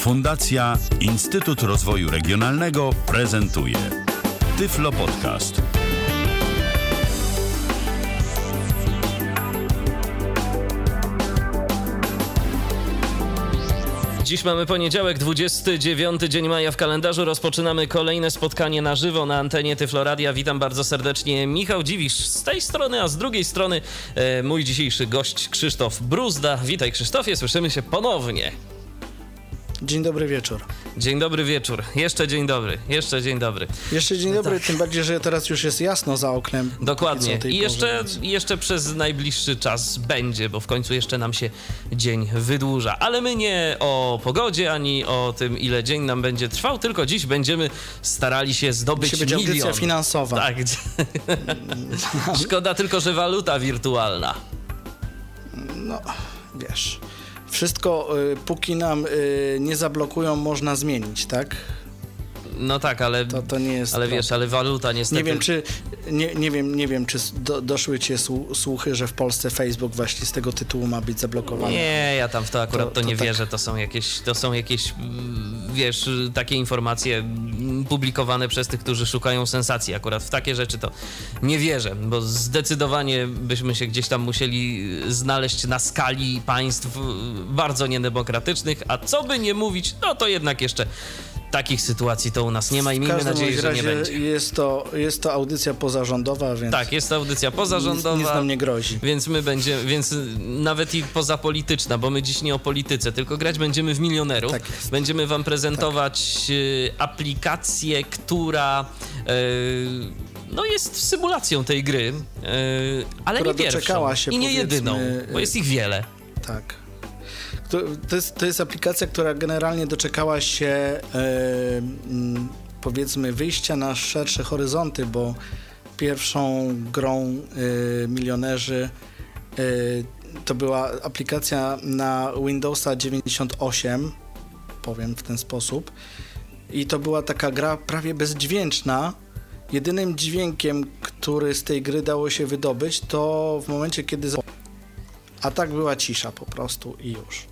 Fundacja Instytut Rozwoju Regionalnego prezentuje Tyflo Podcast. Dziś mamy poniedziałek, 29 dzień maja w kalendarzu. Rozpoczynamy kolejne spotkanie na żywo na antenie Tyfloradia. Witam bardzo serdecznie Michał Dziwisz z tej strony, a z drugiej strony e, mój dzisiejszy gość Krzysztof Bruzda. Witaj Krzysztofie, słyszymy się ponownie. Dzień dobry wieczór. Dzień dobry wieczór. Jeszcze dzień dobry. Jeszcze dzień dobry. Jeszcze dzień dobry, tak. tym bardziej, że teraz już jest jasno za oknem. Dokładnie. I jeszcze, porze, jeszcze przez najbliższy czas będzie, bo w końcu jeszcze nam się dzień wydłuża. Ale my nie o pogodzie, ani o tym, ile dzień nam będzie trwał, tylko dziś będziemy starali się zdobyć Musi być milion. audycja finansowa. Tak. Szkoda tylko, że waluta wirtualna. No, wiesz wszystko, y, póki nam y, nie zablokują, można zmienić, tak? No tak, ale to, to nie jest ale wiesz, ale waluta niestety... Nie wiem, czy, nie, nie wiem, nie wiem, czy do, doszły cię słuchy, że w Polsce Facebook właśnie z tego tytułu ma być zablokowany. Nie, ja tam w to akurat to, to nie tak... wierzę. To są jakieś, to są jakieś, mm, wiesz, takie informacje publikowane przez tych, którzy szukają sensacji. Akurat w takie rzeczy to nie wierzę, bo zdecydowanie byśmy się gdzieś tam musieli znaleźć na skali państw bardzo niedemokratycznych, a co by nie mówić, no to jednak jeszcze takich sytuacji to u nas nie ma i miejmy nadzieję, że nie będzie. Jest to, jest to audycja pozarządowa, więc. Tak, jest to audycja pozarządowa. Nic, nic nam nie grozi. Więc my będziemy, więc nawet i pozapolityczna, bo my dziś nie o polityce, tylko grać będziemy w milionerów. Tak. Będziemy wam prezentować tak. aplikację, która. no jest symulacją tej gry, ale która nie pierwszą i nie jedyną, bo jest ich wiele. Tak. To, to, jest, to jest aplikacja, która generalnie doczekała się e, powiedzmy wyjścia na szersze horyzonty, bo pierwszą grą e, milionerzy e, to była aplikacja na Windowsa 98, powiem w ten sposób. I to była taka gra prawie bezdźwięczna. Jedynym dźwiękiem, który z tej gry dało się wydobyć, to w momencie, kiedy. A tak była cisza po prostu i już.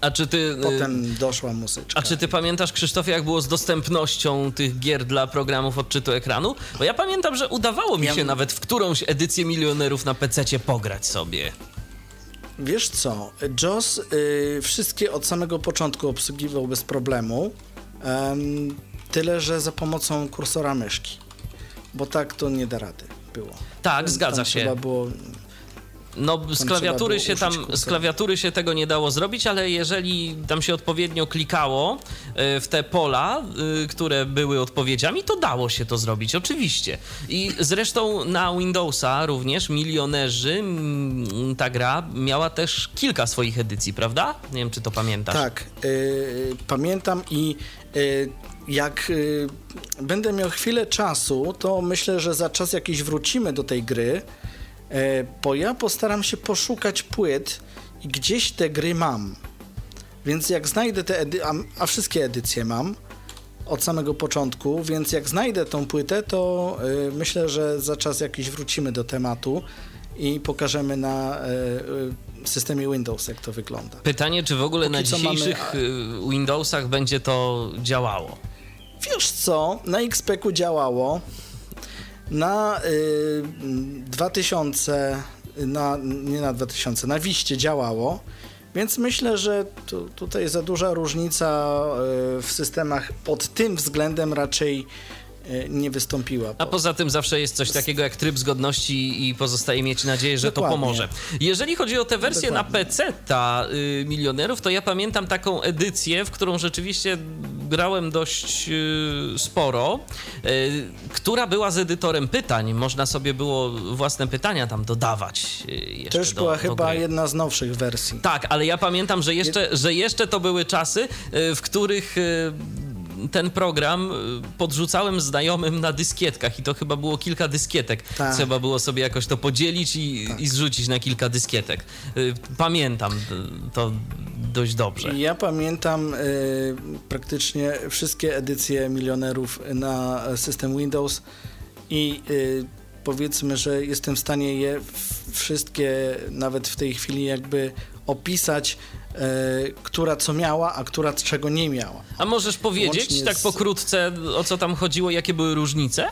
A czy ty. Y, Potem doszła muzyczka. A czy ty pamiętasz, Krzysztofie, jak było z dostępnością tych gier dla programów odczytu ekranu? Bo ja pamiętam, że udawało mi się nawet w którąś edycję milionerów na PC pograć sobie. Wiesz co, JOS y, wszystkie od samego początku obsługiwał bez problemu. tyle, że za pomocą kursora myszki. Bo tak to nie da rady było. Tak, zgadza się. Trzeba było no, z klawiatury, się tam, z klawiatury się tego nie dało zrobić, ale jeżeli tam się odpowiednio klikało y, w te pola, y, które były odpowiedziami, to dało się to zrobić, oczywiście. I zresztą na Windowsa również milionerzy, ta gra miała też kilka swoich edycji, prawda? Nie wiem, czy to pamiętasz. Tak, yy, pamiętam i yy, jak yy, będę miał chwilę czasu, to myślę, że za czas jakiś wrócimy do tej gry E, bo ja postaram się poszukać płyt i gdzieś te gry mam. Więc jak znajdę te edy- a, a, wszystkie edycje mam od samego początku, więc jak znajdę tą płytę, to y, myślę, że za czas jakiś wrócimy do tematu i pokażemy na y, systemie Windows, jak to wygląda. Pytanie, czy w ogóle Póki na dzisiejszych mamy... Windowsach będzie to działało? Wiesz co, na XP-ku działało. Na y, 2000, na, nie na 2000, na Wiście działało, więc myślę, że tu, tutaj za duża różnica y, w systemach pod tym względem raczej nie wystąpiła. A poza tym zawsze jest coś takiego jak tryb zgodności i pozostaje mieć nadzieję, że Dokładnie. to pomoże. Jeżeli chodzi o tę wersję Dokładnie. na PC ta y, milionerów, to ja pamiętam taką edycję, w którą rzeczywiście grałem dość y, sporo, y, która była z edytorem pytań. Można sobie było własne pytania tam dodawać. Y, Też do, była do chyba gry. jedna z nowszych wersji. Tak, ale ja pamiętam, że jeszcze, że jeszcze to były czasy, y, w których y, ten program y, podrzucałem znajomym na dyskietkach i to chyba było kilka dyskietek. Tak. Trzeba było sobie jakoś to podzielić i, tak. i zrzucić na kilka dyskietek. Y, pamiętam to dość dobrze. Ja pamiętam y, praktycznie wszystkie edycje milionerów na system Windows i y, powiedzmy, że jestem w stanie je wszystkie nawet w tej chwili jakby opisać która co miała, a która czego nie miała. A możesz powiedzieć Łącznie tak pokrótce, o co tam chodziło, jakie były różnice?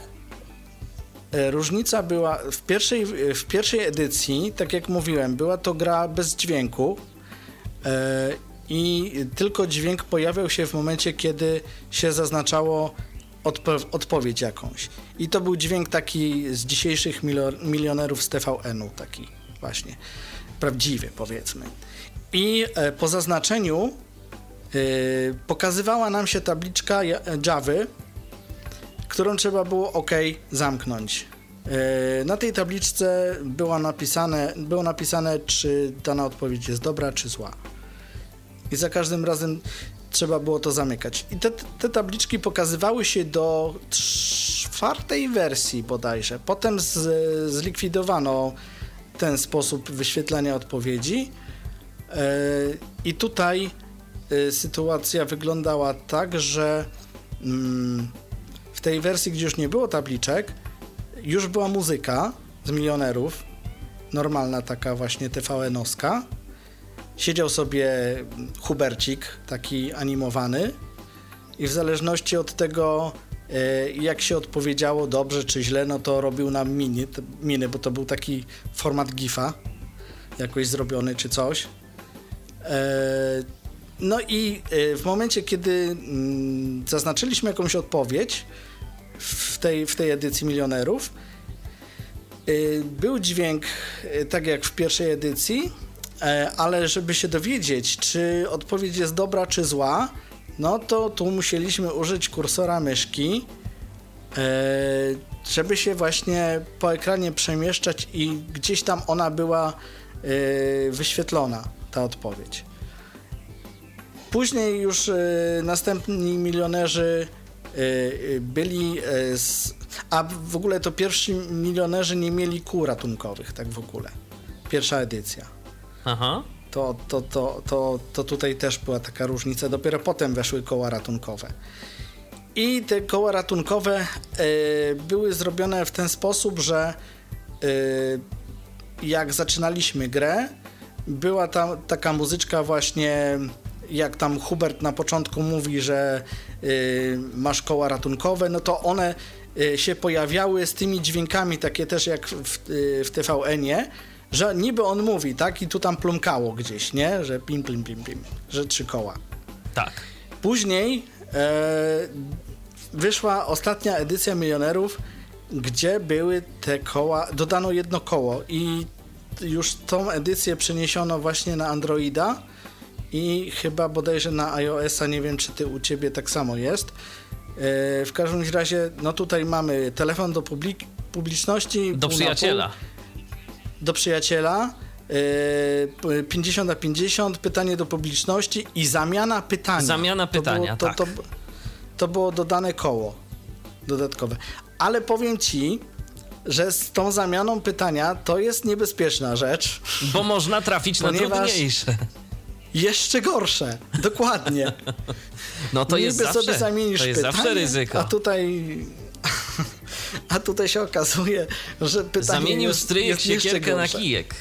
E, Różnica była w pierwszej, w pierwszej edycji, tak jak mówiłem, była to gra bez dźwięku e, i tylko dźwięk pojawiał się w momencie, kiedy się zaznaczało odpo- odpowiedź jakąś. I to był dźwięk taki z dzisiejszych milio- milionerów z TVN-u, taki właśnie prawdziwy powiedzmy. I e, po zaznaczeniu e, pokazywała nam się tabliczka ja- Javy, którą trzeba było OK zamknąć. E, Na tej tabliczce było napisane, było napisane, czy dana odpowiedź jest dobra, czy zła. I za każdym razem trzeba było to zamykać. I te, te tabliczki pokazywały się do czwartej wersji bodajże. Potem z, zlikwidowano ten sposób wyświetlania odpowiedzi. E, I tutaj e, sytuacja wyglądała tak, że mm, w tej wersji, gdzie już nie było tabliczek, już była muzyka z milionerów, normalna taka właśnie TVN-owska. Siedział sobie Hubercik, taki animowany i w zależności od tego, e, jak się odpowiedziało dobrze czy źle, no to robił nam miny, miny bo to był taki format GIFa, jakoś zrobiony czy coś. E, No i e, w momencie, kiedy mm, zaznaczyliśmy jakąś odpowiedź w tej, w tej edycji milionerów, y, był dźwięk tak jak w pierwszej edycji, e, ale żeby się dowiedzieć, czy odpowiedź jest dobra czy zła, no to tu musieliśmy użyć kursora myszki, e, żeby się właśnie po ekranie przemieszczać i gdzieś tam ona była e, wyświetlona, ta odpowiedź. Później już e, następni milionerzy e, e, byli. Z, a w ogóle to pierwsi milionerzy nie mieli kół ratunkowych, tak w ogóle. Pierwsza edycja. Aha. To, to, to, to, to tutaj też była taka różnica. Dopiero potem weszły koła ratunkowe. I te koła ratunkowe były zrobione w ten sposób, że jak zaczynaliśmy grę, była tam taka muzyczka właśnie, jak tam Hubert na początku mówi, że y, masz koła ratunkowe, no to one y, się pojawiały z tymi dźwiękami, takie też jak w, y, w TVN-ie, że niby on mówi, tak? I tu tam plumkało gdzieś, nie? Że pim, pim, pim, pim, że trzy koła. Tak. Później e, wyszła ostatnia edycja Milionerów, gdzie były te koła, dodano jedno koło i już tą edycję przeniesiono właśnie na Androida i chyba bodajże na iOS-a, nie wiem czy ty u ciebie tak samo jest. E, w każdym razie, no tutaj mamy telefon do publik- publiczności. Do przyjaciela. do przyjaciela, e, 50 na 50, pytanie do publiczności i zamiana pytania. Zamiana pytania, to było, to, tak. to, to było dodane koło dodatkowe. Ale powiem ci, że z tą zamianą pytania to jest niebezpieczna rzecz. Bo można trafić na trudniejsze. Jeszcze gorsze, dokładnie. No to jest Niby zawsze, sobie zamienisz to jest pytanie, zawsze ryzyko. A tutaj... A tutaj się okazuje, że pytanie Zamienił jest, stryjek jest jeszcze siekierkę na kijek.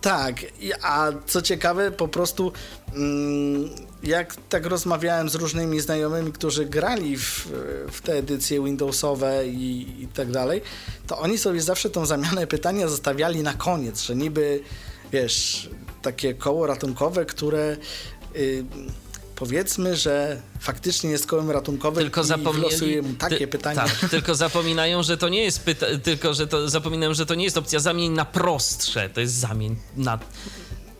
Tak, a co ciekawe, po prostu mm, jak tak rozmawiałem z różnymi znajomymi, którzy grali w, w te edycje Windowsowe i, i tak dalej, to oni sobie zawsze tą zamianę pytania zostawiali na koniec, że niby, wiesz, takie koło ratunkowe, które y, powiedzmy, że faktycznie jest kołem ratunkowym Tylko zapomnieli... mu takie ty- pytanie. Tak, tylko zapominają, że to nie jest pyta... tylko, że to zapominają, że to nie jest opcja zamień na prostsze, to jest zamień na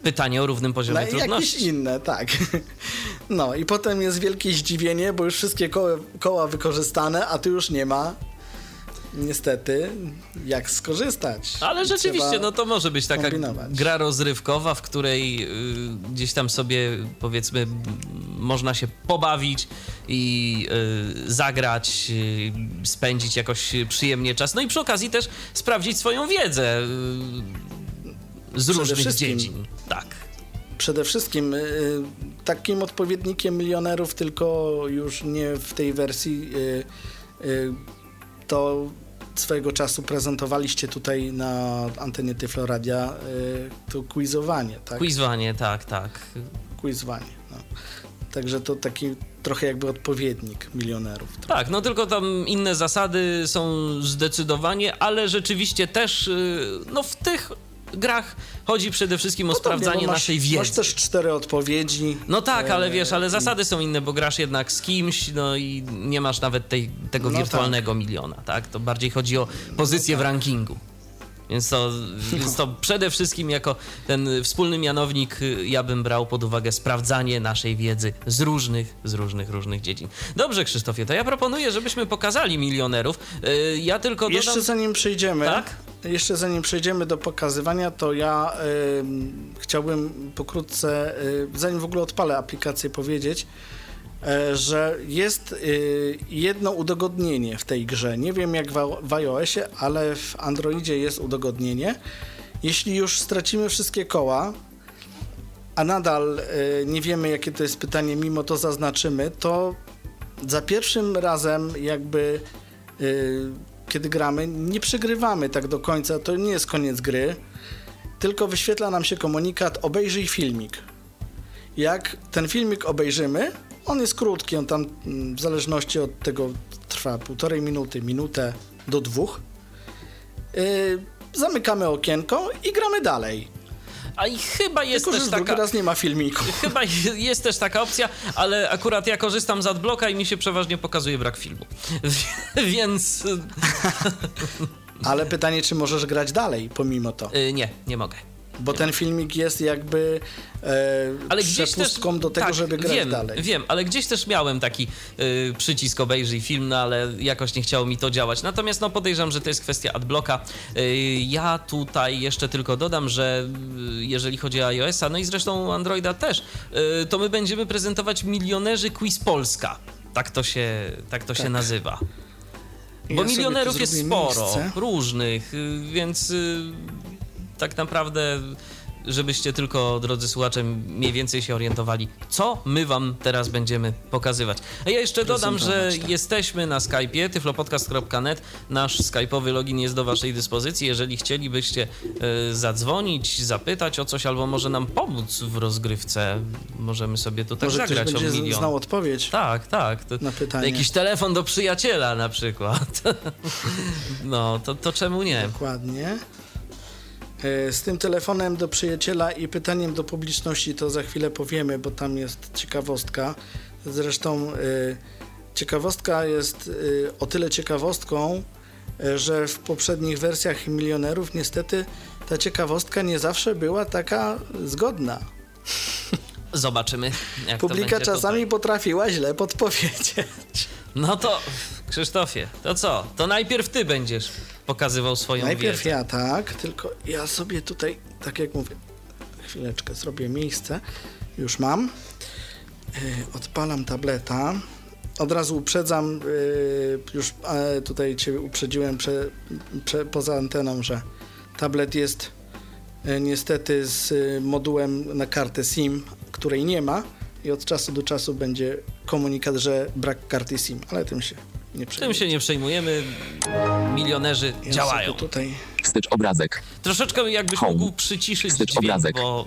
pytanie o równym poziomie jakieś trudności. inne, tak. No i potem jest wielkie zdziwienie, bo już wszystkie koła, koła wykorzystane, a tu już nie ma niestety jak skorzystać. Ale rzeczywiście, Trzeba no to może być taka kombinować. gra rozrywkowa, w której y, gdzieś tam sobie powiedzmy można się pobawić i y, zagrać, y, spędzić jakoś przyjemnie czas. No i przy okazji też sprawdzić swoją wiedzę y, z Przede różnych dziedzin. Tak. Przede wszystkim y, takim odpowiednikiem milionerów, tylko już nie w tej wersji, y, to swojego czasu prezentowaliście tutaj na antenie Tyfloradia y, to quizowanie, tak? Quizwanie, tak, tak. Quizwanie, no. Także to taki trochę jakby odpowiednik milionerów. Tak, no tylko tam inne zasady są zdecydowanie, ale rzeczywiście też y, no w tych grach chodzi przede wszystkim o Podobnie, sprawdzanie bo masz, naszej wiedzy. Masz też cztery odpowiedzi. No tak, ale E, wiesz, ale zasady są inne, bo grasz jednak z kimś, no i nie masz nawet tej, tego No wirtualnego miliona, tak? To bardziej chodzi o pozycję tak. w rankingu. Więc to, więc to przede wszystkim jako ten wspólny mianownik y, ja bym brał pod uwagę sprawdzanie naszej wiedzy z różnych, z różnych, różnych dziedzin. Dobrze, Krzysztofie, to ja proponuję, żebyśmy pokazali milionerów. Y, Ja tylko dodam... Jeszcze zanim przejdziemy, Tak? Jeszcze zanim przejdziemy do pokazywania, to ja ym, chciałbym pokrótce, y, zanim w ogóle odpalę aplikację, powiedzieć, e, że jest y, jedno udogodnienie w tej grze. Nie wiem jak w, w iOSie, ale w Androidzie jest udogodnienie. Jeśli już stracimy wszystkie koła, a nadal y, nie wiemy jakie to jest pytanie, mimo to zaznaczymy, to za pierwszym razem jakby y, kiedy gramy, nie przegrywamy tak do końca, to nie jest koniec gry, tylko wyświetla nam się komunikat obejrzyj filmik. Jak ten filmik obejrzymy, on jest krótki, on tam mm, w zależności od tego trwa półtorej minuty, minutę do dwóch. Y, zamykamy okienko i gramy dalej. A i chyba jest Tylko, że też drugi taka... raz nie ma filmiku. Chyba jest też taka opcja, ale akurat ja korzystam z adblocka i mi się przeważnie pokazuje brak filmu. Więc Ale pytanie, czy możesz grać dalej pomimo to? y, nie, nie mogę. Bo ten filmik jest jakby e, Ale gdzieś też, przepustką do tego, tak, żeby grać wiem, dalej. Wiem, ale gdzieś też miałem taki y, przycisk obejrzyj film, no ale jakoś nie chciało mi to działać. Natomiast no podejrzewam, że to jest kwestia adblocka. Y, ja tutaj jeszcze tylko dodam, że y, jeżeli chodzi o iOS-a, no i zresztą Androida też, to my będziemy prezentować milionerzy Quiz Polska. Tak to się, tak to się Tak. nazywa. Ja Bo sobie milionerów jest sporo, miejsce. różnych, y, więc y, tak naprawdę, żebyście tylko, drodzy słuchacze, mniej więcej się orientowali, co my wam teraz będziemy pokazywać. A ja jeszcze dodam, że tak. jesteśmy na Skype'ie, tyflopodcast.net. Nasz skype'owy login jest do waszej dyspozycji. Jeżeli chcielibyście y, zadzwonić, zapytać o coś, albo może nam pomóc w rozgrywce, możemy sobie tutaj Może ktoś zagrać o będzie milion. znał odpowiedź Tak, tak. To na pytanie. Jakiś telefon do przyjaciela na przykład. No, to, to czemu nie? Dokładnie. E, Z tym telefonem do przyjaciela i pytaniem do publiczności to za chwilę powiemy, bo tam jest ciekawostka. Zresztą e, ciekawostka jest e, o tyle ciekawostką, że w poprzednich wersjach milionerów niestety ta ciekawostka nie zawsze była taka zgodna. Zobaczymy, jak Publika czasami Tutaj. potrafiła źle podpowiedzieć. No to, Krzysztofie, to co? To najpierw ty będziesz pokazywał swoją Najpierw wiedzę. ja tak, tylko ja sobie tutaj, tak jak mówię, chwileczkę zrobię miejsce. Już mam. Yy, Odpalam tableta. Od razu uprzedzam, yy, już e, tutaj Cię uprzedziłem prze, prze, poza anteną, że tablet jest e, niestety z e, modułem na kartę SIM, której nie ma i od czasu do czasu będzie komunikat, że brak karty SIM, ale tym się nie Tym się nie przejmujemy. Milionerzy Ja działają. tutaj Wstecz obrazek. Troszeczkę jakbyś Home. mógł przyciszyć Wstecz dźwięk, obrazek. bo,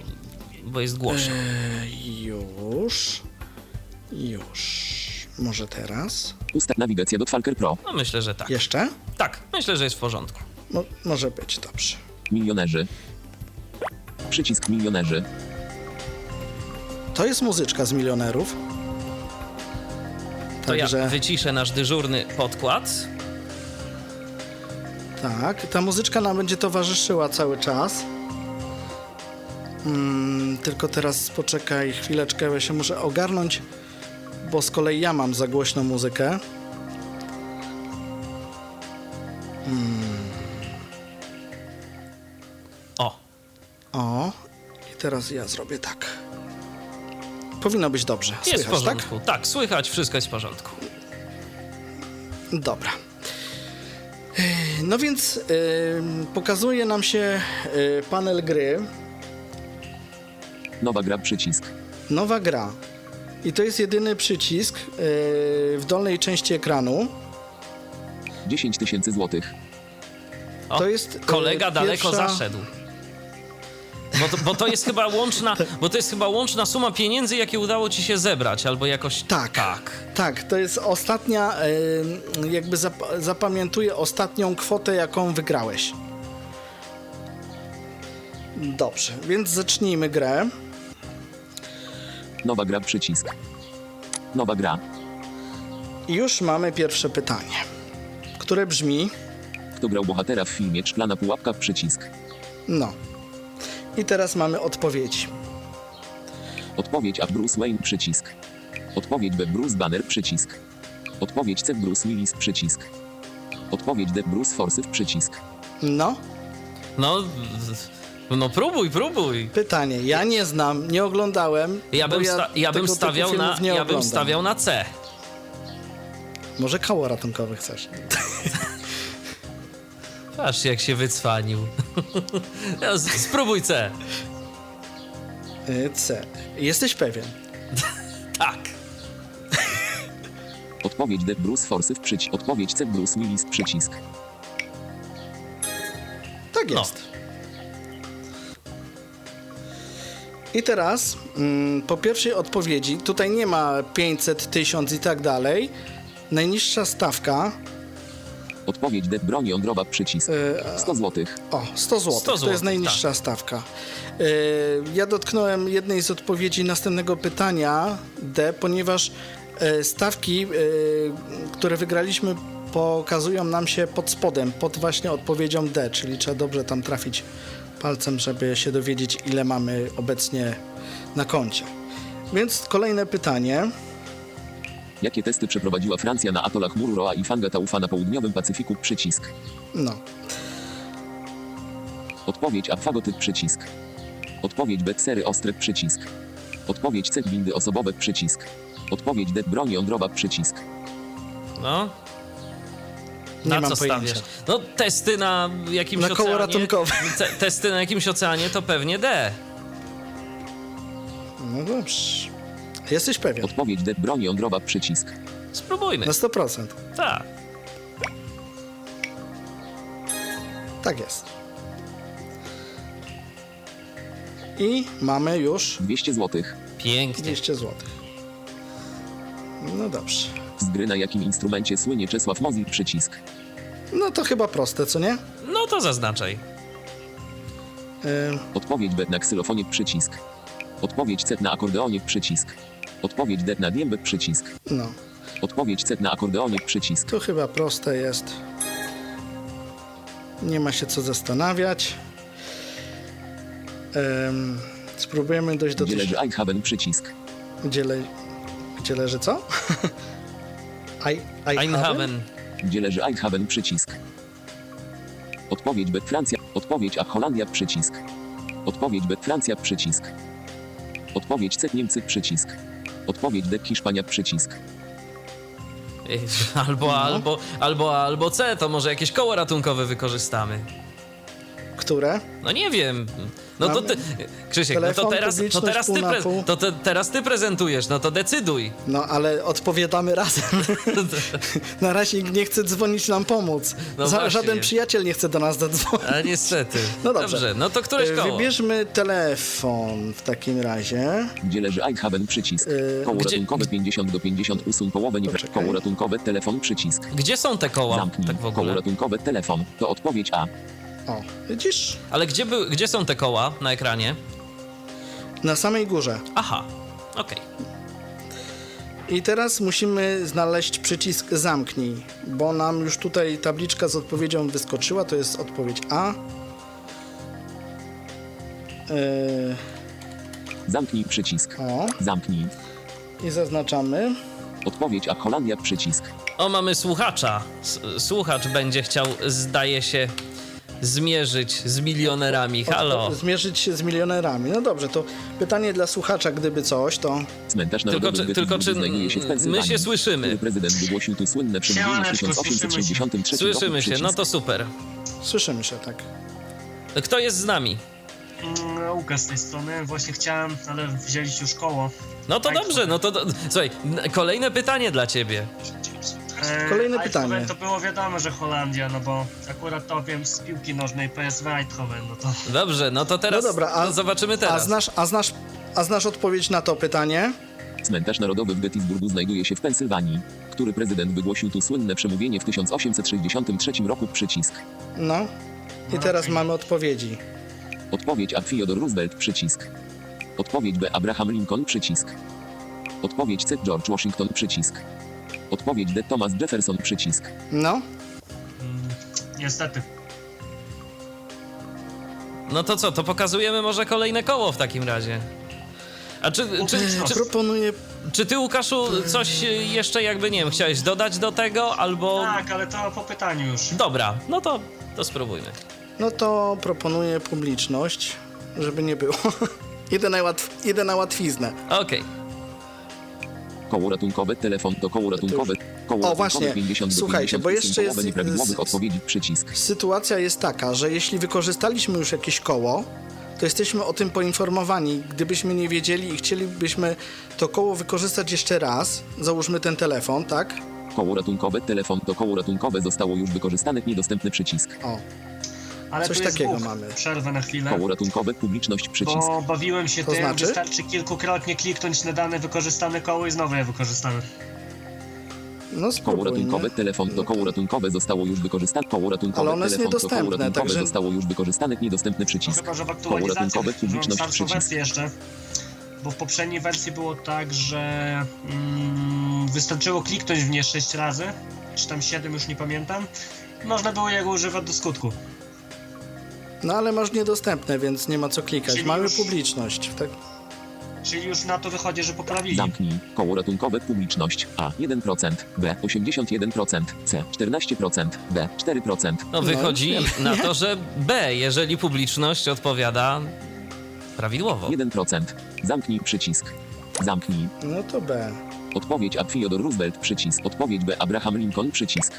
bo jest głośno. E, już. Już. Może teraz? Ustaw nawigacja do Falker Pro. No myślę, że tak. Jeszcze? Tak, myślę, że jest w porządku. Mo- może być, dobrze. Milionerzy. Przycisk milionerzy. To jest muzyczka z milionerów. To ja wyciszę nasz dyżurny podkład. tak, ta muzyczka nam będzie towarzyszyła cały czas. Mm, tylko teraz poczekaj chwileczkę, ja się muszę ogarnąć, bo z kolei ja mam za głośną muzykę. O, O, i teraz ja zrobię tak. Powinno być dobrze. jest w Słychać, tak? porządku. Tak? słychać, wszystko jest w porządku. Dobra. No więc yy, pokazuje nam się yy, panel gry, Nowa gra przycisk. nowa gra. I to jest jedyny przycisk yy, w dolnej części ekranu. 10 tysięcy złotych. To jest, e, kolega daleko pierwsza- zaszedł. Bo to, bo to jest chyba łączna, bo to jest chyba łączna suma pieniędzy, jakie udało ci się zebrać, albo jakoś Tak. tak. Tak, to jest ostatnia, jakby zap zapamiętuję ostatnią kwotę, jaką wygrałeś. Dobrze, więc zacznijmy grę. Nowa gra przycisk. Nowa gra. I już mamy pierwsze pytanie, które brzmi, Kto grał bohatera w filmie Szklana pułapka przycisk. no. I teraz mamy odpowiedzi. Odpowiedź A Bruce Wayne przycisk. Odpowiedź B Bruce Banner przycisk. Odpowiedź C Bruce Willis przycisk. Odpowiedź D Bruce Forsyth przycisk. No, No, no próbuj, próbuj. pytanie. Ja nie znam, nie oglądałem. Ja bym, sta- ja bym stawiał na, ja bym stawiał na C. Może koło ratunkowe chcesz? Patrz jak się wycwanił. Ja z- Spróbuj C. Y, C. Jesteś pewien? Tak. Odpowiedź D Bruce Forsyth przycisk. Odpowiedź C Bruce Willis przycisk. Tak No. jest. I teraz mm, po pierwszej odpowiedzi, tutaj nie ma 500, 1000 i tak dalej. Najniższa stawka, Odpowiedź D broń jądrowa przycisk. e, 100 zł. o, 100 zł. 100 to złotych, jest najniższa stawka. E, ja dotknąłem jednej z odpowiedzi następnego pytania D, ponieważ e, stawki, e, które wygraliśmy, pokazują nam się pod spodem, pod właśnie odpowiedzią D, czyli trzeba dobrze tam trafić palcem, żeby się dowiedzieć, ile mamy obecnie na koncie. Więc kolejne pytanie. Jakie testy przeprowadziła Francja na atolach Mururoa i Fangataufa na południowym Pacyfiku przycisk. No, Odpowiedź A fagotyp przycisk. Odpowiedź B sery ostre przycisk. Odpowiedź C windy osobowe przycisk. Odpowiedź D broń jądrowa przycisk. No. Nie Na mam co pojęcia. stawiasz? No testy na jakimś Na koło oceanie. ratunkowe. Te, testy na jakimś oceanie to pewnie D. no dobrze. Jesteś pewien? Odpowiedź D broń jądrowa przycisk. Spróbujmy. Na 100%. Tak. Tak jest. I mamy już 200 zł. Pięknie. 200 zł. No dobrze. Z gry na jakim instrumencie słynie Czesław Mozil przycisk. No to chyba proste, co nie? No to zaznaczaj. Ym, Odpowiedź B na ksylofonie przycisk. Odpowiedź C na akordeonie przycisk. Odpowiedź D na diembę przycisk. no, Odpowiedź C na akordeonie przycisk. to chyba proste jest. Nie ma się co zastanawiać. Spróbujemy dojść do Gdzie leży Eichhaben przycisk. Gdzie, le... Gdzie leży co? I, Einhaven. Gdzie leży Eichhaben przycisk. Odpowiedź B Francja. Odpowiedź A Holandia przycisk. Odpowiedź B Francja przycisk. Odpowiedź C Niemcy przycisk. Odpowiedź D Hiszpania przycisk. Ej, Albo, albo, albo, albo C, to może jakieś koło ratunkowe wykorzystamy. Które? No nie wiem. No to ty, Krzysiek, no to telefon, teraz, to, publiczność teraz ty pre, to te, teraz ty prezentujesz, no to decyduj. No, ale odpowiadamy razem. Na razie nie chce dzwonić nam pomóc. No Za, żaden przyjaciel nie chce do nas zadzwonić. A niestety. No dobrze. no to któreś E, koło? Wybierzmy telefon w takim razie. Gdzie leży Eichhaben przycisk. Yy, Koło gdzie- ratunkowe 50 do 50 usuń połowę nie. Koło ratunkowe telefon przycisk. Gdzie są te koła? Zamknij. Tak w Koło ogóle. ratunkowe telefon. To odpowiedź A. O, widzisz? Ale gdzie, by, gdzie są te koła na ekranie? Na samej górze. Aha, okej. I teraz musimy znaleźć przycisk zamknij, bo nam już tutaj tabliczka z odpowiedzią wyskoczyła. To jest odpowiedź A. Yy, Zamknij przycisk. o, Zamknij. i zaznaczamy. Odpowiedź A Holandia przycisk. O, mamy słuchacza. S- Słuchacz będzie chciał, zdaje się, zmierzyć z milionerami. Halo. Zmierzyć się z milionerami. No dobrze, to pytanie dla słuchacza, gdyby coś, to Cmentarz Tylko czy- tylko czy my się słyszymy? prezydent wygłosił tu słynne przemówienie w Siemaneczko, 1863 roku Słyszymy się, no to super. słyszymy się, tak. Kto jest z nami? Mm, Łukasz z tej strony. Właśnie chciałem, ale wzięliście już koło. No to Tak, dobrze, no to. Do... Słuchaj, kolejne pytanie dla ciebie. E, Kolejne Eindhoven pytanie. to było wiadomo, że Holandia, no bo akurat to wiem z piłki nożnej PSV Eindhoven, no to... Dobrze, no to teraz No dobra, a- to zobaczymy A teraz. znasz, a, znasz, a znasz odpowiedź na to pytanie? Cmentarz narodowy w Gettysburgu znajduje się w Pensylwanii. Który prezydent wygłosił tu słynne przemówienie w 1863 roku? Przycisk. No. I No, teraz okej. mamy odpowiedzi. Odpowiedź A. Theodore Roosevelt. Przycisk. Odpowiedź B. Abraham Lincoln. Przycisk. Odpowiedź C. George Washington. Przycisk. Odpowiedź D. Thomas Jefferson. Przycisk. No. Mm, niestety. No to co, to pokazujemy może kolejne koło w takim razie. A czy, czy, czy, Proponuję. czy ty, Łukaszu, coś jeszcze jakby, nie wiem, chciałeś dodać do tego, albo... Tak, ale to po pytaniu już. Dobra, no to, to spróbujmy. No to proponuję publiczność, żeby nie było. Idę na, łatw, idę na łatwiznę. Okej. Koło ratunkowe. Telefon do koło ratunkowe. Koło O, właśnie. 50 do Słuchajcie, 50 bo jeszcze jest- nieprawidłowych z- odpowiedzi. Przycisk. Sytuacja jest taka, że jeśli wykorzystaliśmy już jakieś koło, to jesteśmy o tym poinformowani. Gdybyśmy nie wiedzieli i chcielibyśmy to koło wykorzystać jeszcze raz, załóżmy ten telefon, tak? Koło ratunkowe. Telefon do koło ratunkowe zostało już wykorzystane. Niedostępny przycisk. O, Ale Coś takiego bóg. mamy. Przerwę na chwilę. Koło ratunkowe. Publiczność. Przycisk. Bo bawiłem się To tym, znaczy? wystarczy kilkukrotnie kliknąć na dane wykorzystane koło i znowu je wykorzystamy. no Koło spróbujmy. ratunkowe, telefon do koło ratunkowe zostało już wykorzystane. Koło ratunkowe, Ale telefon do koło ratunkowe także- zostało już wykorzystane. Niedostępny No przycisk. chyba, że w Koło aktualizacji ratunkowe, publiczność, starszą przycisk. wersję jeszcze. Bo w poprzedniej wersji było tak, że mm, wystarczyło kliknąć w nie 6 razy, czy tam 7, już nie pamiętam. Można było jego używać do skutku. No ale masz niedostępne, więc nie ma co klikać. Czyli Mamy już- publiczność. Tak? Czyli już na to wychodzi, że poprawili. Zamknij. Koło ratunkowe, publiczność. A 1%, B 81%, C 14%, D 4%. No wychodzi wiem. na to, że B, jeżeli publiczność odpowiada prawidłowo. 1%. Zamknij przycisk. Zamknij. No to B. Odpowiedź A. Theodore Roosevelt przycisk. Odpowiedź B. Abraham Lincoln przycisk.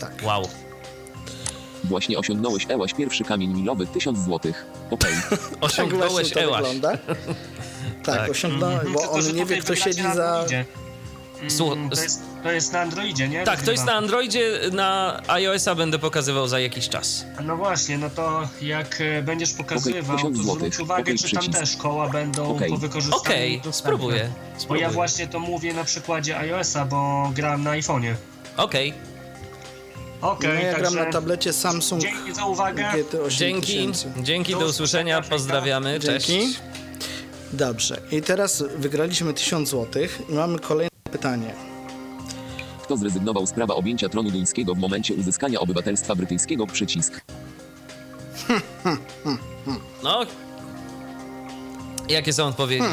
Tak. Wow. Właśnie osiągnąłeś Ełaś pierwszy kamień milowy 1000 złotych. Okej. Tak Osiągnąłeś właśnie to Ełaś. wygląda. Tak, Tak. osiągnąłem, Mhm, bo tylko, on nie wie, kto siedzi za... Mm, Słuch- to, jest, to jest na Androidzie, nie? Tak, to jest na. Androidzie, na iOS-a będę pokazywał za jakiś czas. No właśnie, no to jak e, będziesz pokazywał, Okej, to 1000 zwróć złotych. uwagę, Okej, czy tam przycisk. też koła będą Okej. po wykorzystaniu Okej, dostępne. spróbuję. Bo ja spróbuję. właśnie to mówię na przykładzie iOS-a, bo gram na iPhone'ie. Okej, Okej, no, ja gram także na tablecie Samsung dzięki za uwagę. GT8000. dzięki, dzięki, Do usłyszenia, pozdrawiamy, cześć. Dzięki. Dobrze. I teraz wygraliśmy 1000 zł i mamy kolejne pytanie. Kto zrezygnował z prawa objęcia tronu duńskiego w momencie uzyskania obywatelstwa brytyjskiego? Przycisk. No, jakie są odpowiedzi?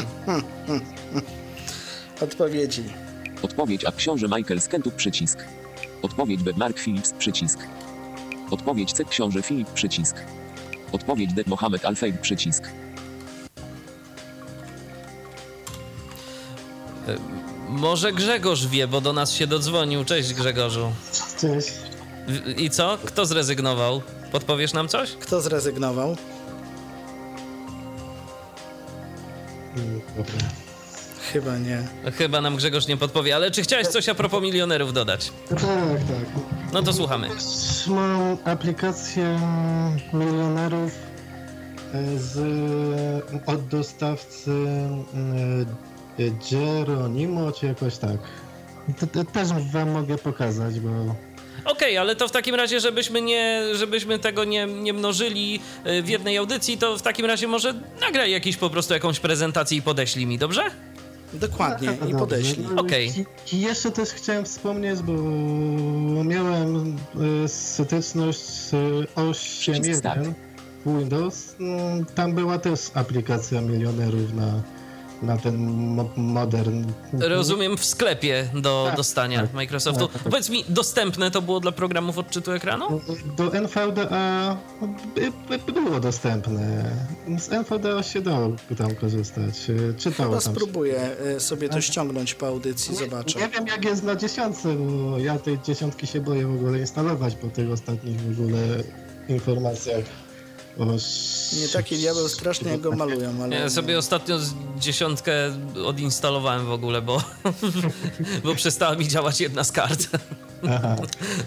Odpowiedzi. Odpowiedź A. Książę Michael z Kentów. Przycisk. Odpowiedź B. Mark Phillips. Przycisk. Odpowiedź C. Książę Filip. Przycisk. Odpowiedź D. Mohamed Al-Fayed. Przycisk. Może Grzegorz wie, bo do nas się dodzwonił. Cześć Grzegorzu. Cześć. I co? Kto zrezygnował? Podpowiesz nam coś? Kto zrezygnował? Dobra. Chyba nie. Chyba nam Grzegorz nie podpowie, ale czy chciałeś coś a propos milionerów dodać? Tak, tak. No to słuchamy. Mam aplikację milionerów e, z, od dostawcy e, Geronimo, czy jakoś tak. To, to też wam mogę pokazać, bo Okej, ale to w takim razie, żebyśmy, nie, żebyśmy tego nie, nie mnożyli y, w jednej audycji, to w takim razie może nagraj jakiś po prostu jakąś prezentację i podeślij mi, dobrze? Dokładnie. I Dobrze. podeślij. Okej. I, I jeszcze też chciałem wspomnieć, bo miałem e, styczność z Przycisk start. 8.1 Windows. Mm, Tam była też aplikacja milionerów na, na ten mo- modern. Rozumiem w sklepie do Tak, dostania tak. Microsoftu. Tak, tak. Powiedz mi, dostępne to było dla programów odczytu ekranu? Do NVDA by, by było dostępne. Z NVDA się dało tam korzystać. Czytało Chyba tam. spróbuję y, sobie to ściągnąć po audycji, zobaczę. Nie wiem jak jest na dziesiątce, bo ja tej dziesiątki się boję w ogóle instalować po tych ostatnich w ogóle informacjach Nie taki diabeł straszny, jak go malują, ale... Ja sobie ostatnio z dziesiątkę odinstalowałem w ogóle, bo, bo przestała mi działać jedna z kart. Aha.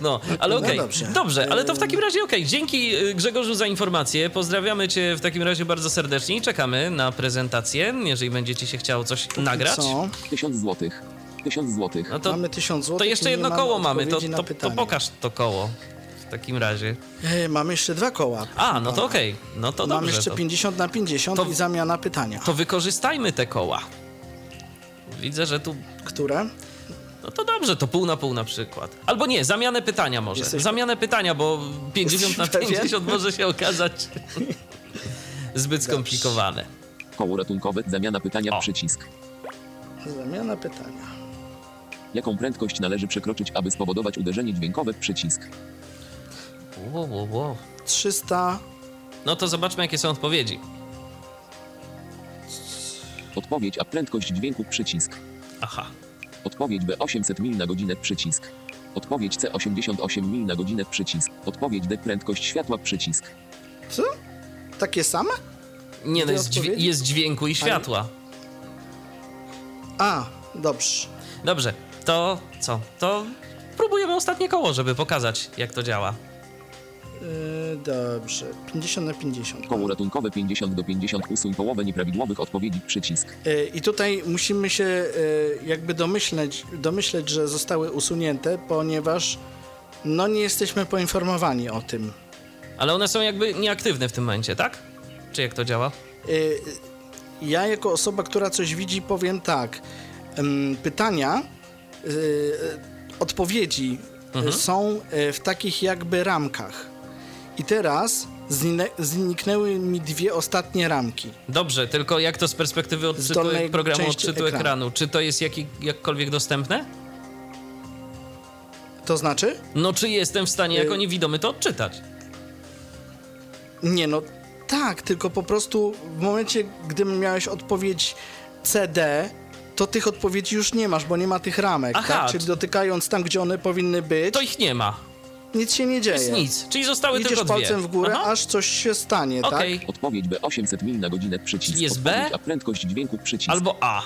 No, ale No okej. dobrze. Dobrze, ale to w takim razie okej. Dzięki y, Grzegorzu za informację. Pozdrawiamy cię w takim razie bardzo serdecznie i czekamy na prezentację, jeżeli będziecie się chciało coś nagrać. Co? 1000 złotych. 1000 złotych. No to, mamy tysiąc to złotych jeszcze i nie jedno koło mamy, to, to, to pokaż to koło w takim razie. E, mamy jeszcze dwa koła. A, no to okej. No to Mam dobrze. jeszcze To, 50 na 50 To- i zamiana pytania. to wykorzystajmy te koła. Widzę, że tu Które? No to dobrze, to pół na pół na przykład. Albo nie, zamianę pytania może. Jesteś- Zamianę pytania, bo 50 na Jesteś pewien? 50 może się okazać zbyt skomplikowane. Koło ratunkowe. Zamiana pytania. O. Przycisk. Zamiana pytania. Jaką prędkość należy przekroczyć, aby spowodować uderzenie dźwiękowe? Przycisk. Wo, wo, wo. 300... No to zobaczmy, jakie są odpowiedzi. Odpowiedź A. Prędkość dźwięku. Przycisk. Aha. Odpowiedź B 800 mil na godzinę przycisk. Odpowiedź C 88 mil na godzinę przycisk. Odpowiedź D prędkość światła przycisk. Co? Takie same? Nie, no jest, dźwię- jest dźwięku i światła. A, dobrze. Dobrze, to co? To próbujemy ostatnie koło, żeby pokazać, jak to działa. Yy, dobrze. 50 na 50. Koło ratunkowe 50 do 50 usuń połowę nieprawidłowych odpowiedzi przycisk. Yy, I tutaj musimy się yy, jakby domyśleć, domyśleć, że zostały usunięte, ponieważ no nie jesteśmy poinformowani o tym. Ale one są jakby nieaktywne w tym momencie, tak? Czy jak to działa? Ja jako osoba, która coś widzi, powiem tak. Pytania, odpowiedzi y, są w takich jakby ramkach. I teraz zniknę- zniknęły mi dwie ostatnie ramki. Dobrze, tylko jak to z perspektywy odczytu dolnej programu odczytu ekranu. ekranu? Czy to jest jaki, jakkolwiek dostępne? To znaczy? No, czy jestem w stanie Y- jako niewidomy to odczytać? Nie, no tak, tylko po prostu w momencie, gdy miałeś odpowiedź CD, to tych odpowiedzi już nie masz, bo nie ma tych ramek, Aha, tak? Czyli dotykając tam, gdzie one powinny być, To ich nie ma. Nic się nie dzieje. Jest nic. Czyli zostały Idziesz tylko dwie. palcem w górę, Aha. aż coś się stanie, Okej. tak? Odpowiedź B 800 mil na godzinę przycisk. Jest B? Odpowiedź A prędkość dźwięku przycisk. Albo A.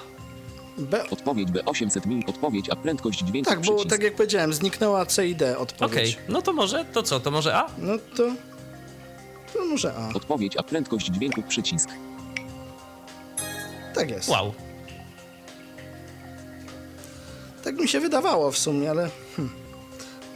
B... Odpowiedź B 800 mil. Odpowiedź A prędkość dźwięku Tak, bo przycisk. tak jak powiedziałem, zniknęła C i D Okej. odpowiedź. No to może, to co? To może A? No to... To może A. Odpowiedź A prędkość dźwięku przycisk. Tak jest. Wow. Tak mi się wydawało w sumie, ale... Hm.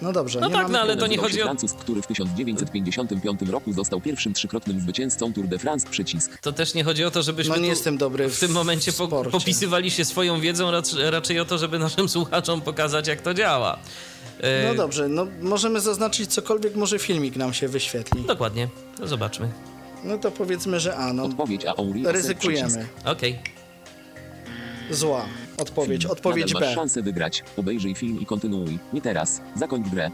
No dobrze, No nie tak, mamy no ale to nie chodzi o- Francuz, który w 1955 roku został pierwszym trzykrotnym zwycięzcą Tour de France przycisk. To też nie chodzi o to, żebyśmy No nie tu jestem dobry w tym w momencie po, sporcie. popisywali się swoją wiedzą, racz- raczej o to, żeby naszym słuchaczom pokazać, jak to działa. E, No dobrze, no możemy zaznaczyć cokolwiek, może filmik nam się wyświetli. Dokładnie. No zobaczmy. No to powiedzmy, że A, no Odpowiedź A ryzykujemy. Okej. Zła odpowiedź, Film. odpowiedź Nadal masz B. szansę wygrać. Obejrzyj film i kontynuuj. Nie teraz. Zakończ grę.